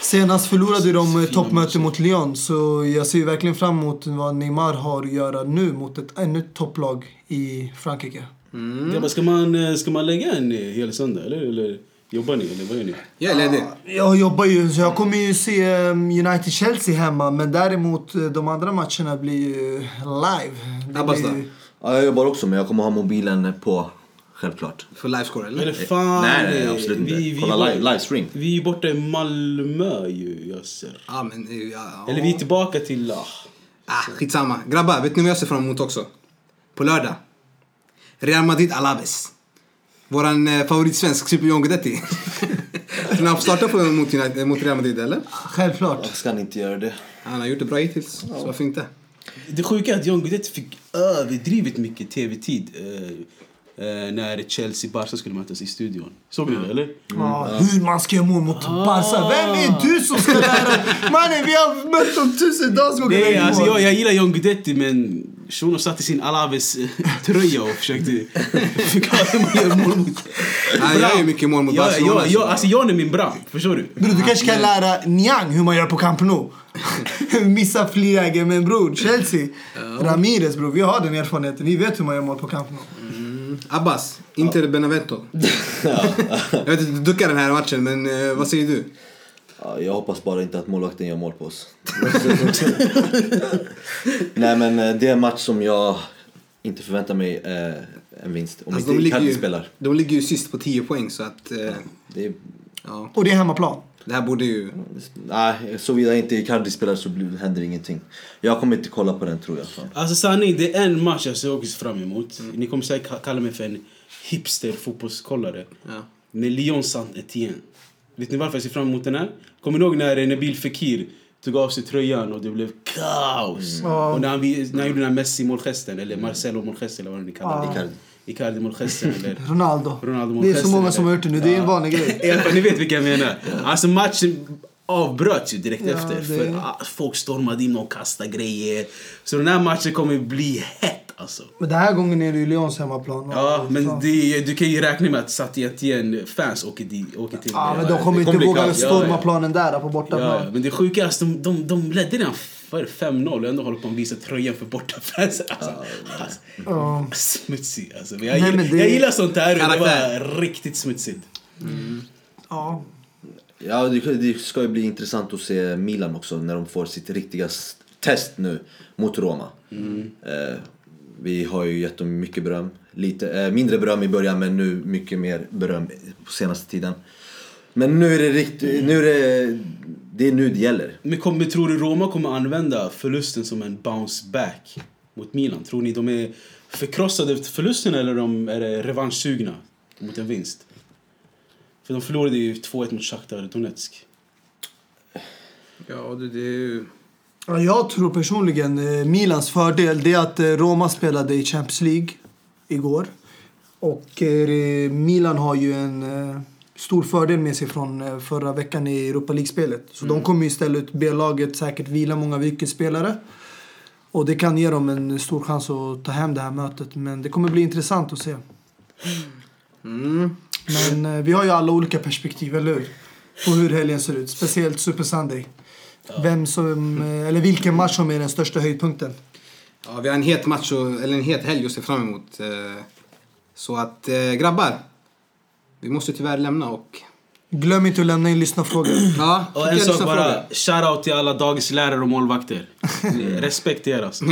Senast förlorade de eh, toppmöte mot Lyon, så jag ser verkligen fram emot vad Neymar har att göra nu mot ett ännu topplag i Frankrike. Ja, men ska, man, eh, ska man lägga en hel söndag eller? eller jobbar ni eller vad gör ni? Jag är ledig. Jag jobbar ju, så jag kommer ju se eh, United-Chelsea hemma, men däremot eh, de andra matcherna blir ju live. Det Abbas ju- Ja, jag jobbar också men jag kommer ha mobilen på, självklart. För livescore eller? Eller fan, nej, nej, eh, absolut inte. vi, vi, Kolla live, livestream. Vi är borta i Malmö ju, Yasser. Ja men... eh, Ja, ja. Eller vi är tillbaka till... Ah, Ah, skitsamma. Grabbar, vet ni vad jag ser fram emot också? På lördag. Real Madrid Alaves. Våran eh, favoritsvensk Super John Guidetti. Tror ni han får starta på, mot, United, mot Real Madrid eller? Självklart. Jag ska inte göra det. Han har gjort det bra hittills, så varför inte? Det sjuka är att John Guidetti fick överdrivet mycket tv-tid eh, eh, när Chelsea-Barca skulle mötas i studion. Såg ni det eller? Ja, hur man ska göra mål mot Barca. Vem är du som ska lära Mannen, vi har mött dem. Nej, i alltså, jag, jag gillar John Guidetti men shunon satt i sin Alaves-tröja och försökte förklara hur man gör mål mot... Han gör ju mycket mål mot jag, Barcelona. jag, jag, alltså John är min brand, förstår du? Bror, du kanske kan lära Niang hur man gör på Camp Nou. Missa friläge, men bror, Chelsea. Ramirez bror, vi har den erfarenheten. Vi vet hur man gör mål på Camp Nou. Abbas, Inter Benevento. jag vet inte, du duckar den här matchen, men eh, vad säger du? Ja, jag hoppas bara inte att målvakten gör mål på oss. Nej men eh, det är en match som jag inte förväntar mig eh, en vinst. Om Alltså, de, inte Icardi ju, spelar. de ligger ju sist på 10 poäng, så att... Eh, Det är, ja, Och det är hemmaplan. det här borde ju... nej, såvida inte Icardi spelar så blir- händer ingenting. Jag kommer inte kolla på den tror jag. Fan. Alltså sanning, det är en match jag ser också fram emot. Ni kommer säkert ka- kalla mig för en hipster fotbollskollare. Ja. När Lyon saint Etienne. Vet ni varför jag ser fram emot den här? Kommer ni ihåg när Nabil Fekir tog av sig tröjan och det blev kaos? Ja. Och när han, när han gjorde den här Messi-målgesten, eller Marcelo-målgesten eller vad ni kallar det. Ja. Icardi. Icardi-målgesten eller... Ronaldo. Ronaldo det är så många eller- som har gjort det nu. Det är en vanlig grej. Ni vet vilka jag menar. Alltså matchen avbröts ju direkt Ja, efter. det- För ah, folk stormade in och kastade grejer. Så den här matchen kommer bli hett alltså. Men den här gången är det ju Lyons hemmaplan. Ja, men det, du kan ju räkna med att Saint fans åker, dit, åker till Ja, men de kommer inte våga storma ja, ja. planen där på bortaplan. ja, men det sjuka är att de, de, de ledde redan vad är det, 5-0 och ändå håller på att visa tröjan för bortafans. Alltså, alltså, Ja. smutsig alltså. Men jag, Nej, gillar, det- jag gillar sånt här. Det var riktigt smutsigt. Ja. Ja, det, det ska ju bli intressant att se Milan också när de får sitt riktiga test nu mot Roma. Eh, vi har ju gett dem mycket beröm. Lite, eh, mindre beröm i början men nu mycket mer beröm på senaste tiden. Men nu är det riktigt, nu är det, det är nu det gäller. Men kommer, tror du Roma kommer använda förlusten som en bounce back mot Milan? Tror ni de är förkrossade efter förlusten eller de är det revanschsugna mot en vinst? För de förlorade ju 2-1 mot Shakhtar Donetsk. Ja, det, det är ju... Ja, jag tror personligen eh, Milans fördel det är att eh, Roma spelade i Champions League igår. Och eh, Milan har ju en stor fördel med sig från förra veckan i Europa League-spelet. Så de kommer ju ställa ut B-laget, säkert vila många nyckelspelare. Och det kan ge dem en stor chans att ta hem det här mötet. Men det kommer bli intressant att se. Mm. Men vi har ju alla olika perspektiv, eller hur? På hur helgen ser ut. Speciellt Super Sunday. Vem som, eh, eller vilken match som är den största höjdpunkten. Ja, vi har en het match, och, eller en het helg att se fram emot. eh, Så att, eh, grabbar. Vi måste tyvärr lämna och... Glöm inte att lämna in lyssnarfrågor. Ja, Och en sak bara, shoutout till alla dagislärare och målvakter. Respekt till er alltså.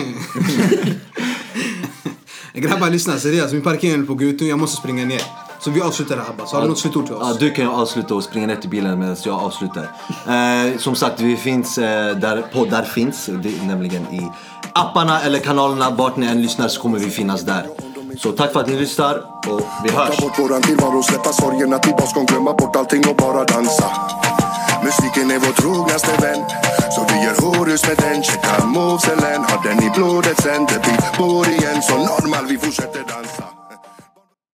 Grabbar, lyssna seriöst. Min parkering håller på att gå ut nu. Jag måste springa ner. Så vi avslutar det här Abbas. Har du något slutord till Ja, oss? du kan ju avsluta och springa ner till bilen medan jag avslutar. Eh, som sagt, vi finns eh, där poddar finns. Det är nämligen i apparna eller kanalerna. Vart ni än lyssnar så kommer vi finnas där. Så tack för att ni lyssnar och vi hörs. Ta bort våran tillvaro, släppa sorgerna till baskon Glömma bort allting och bara dansa Musiken är vår trognaste vän Så vi gör horus med den Checka movesen, har den i blodet sen Det blir vår igen, så normal vi fortsätter dansa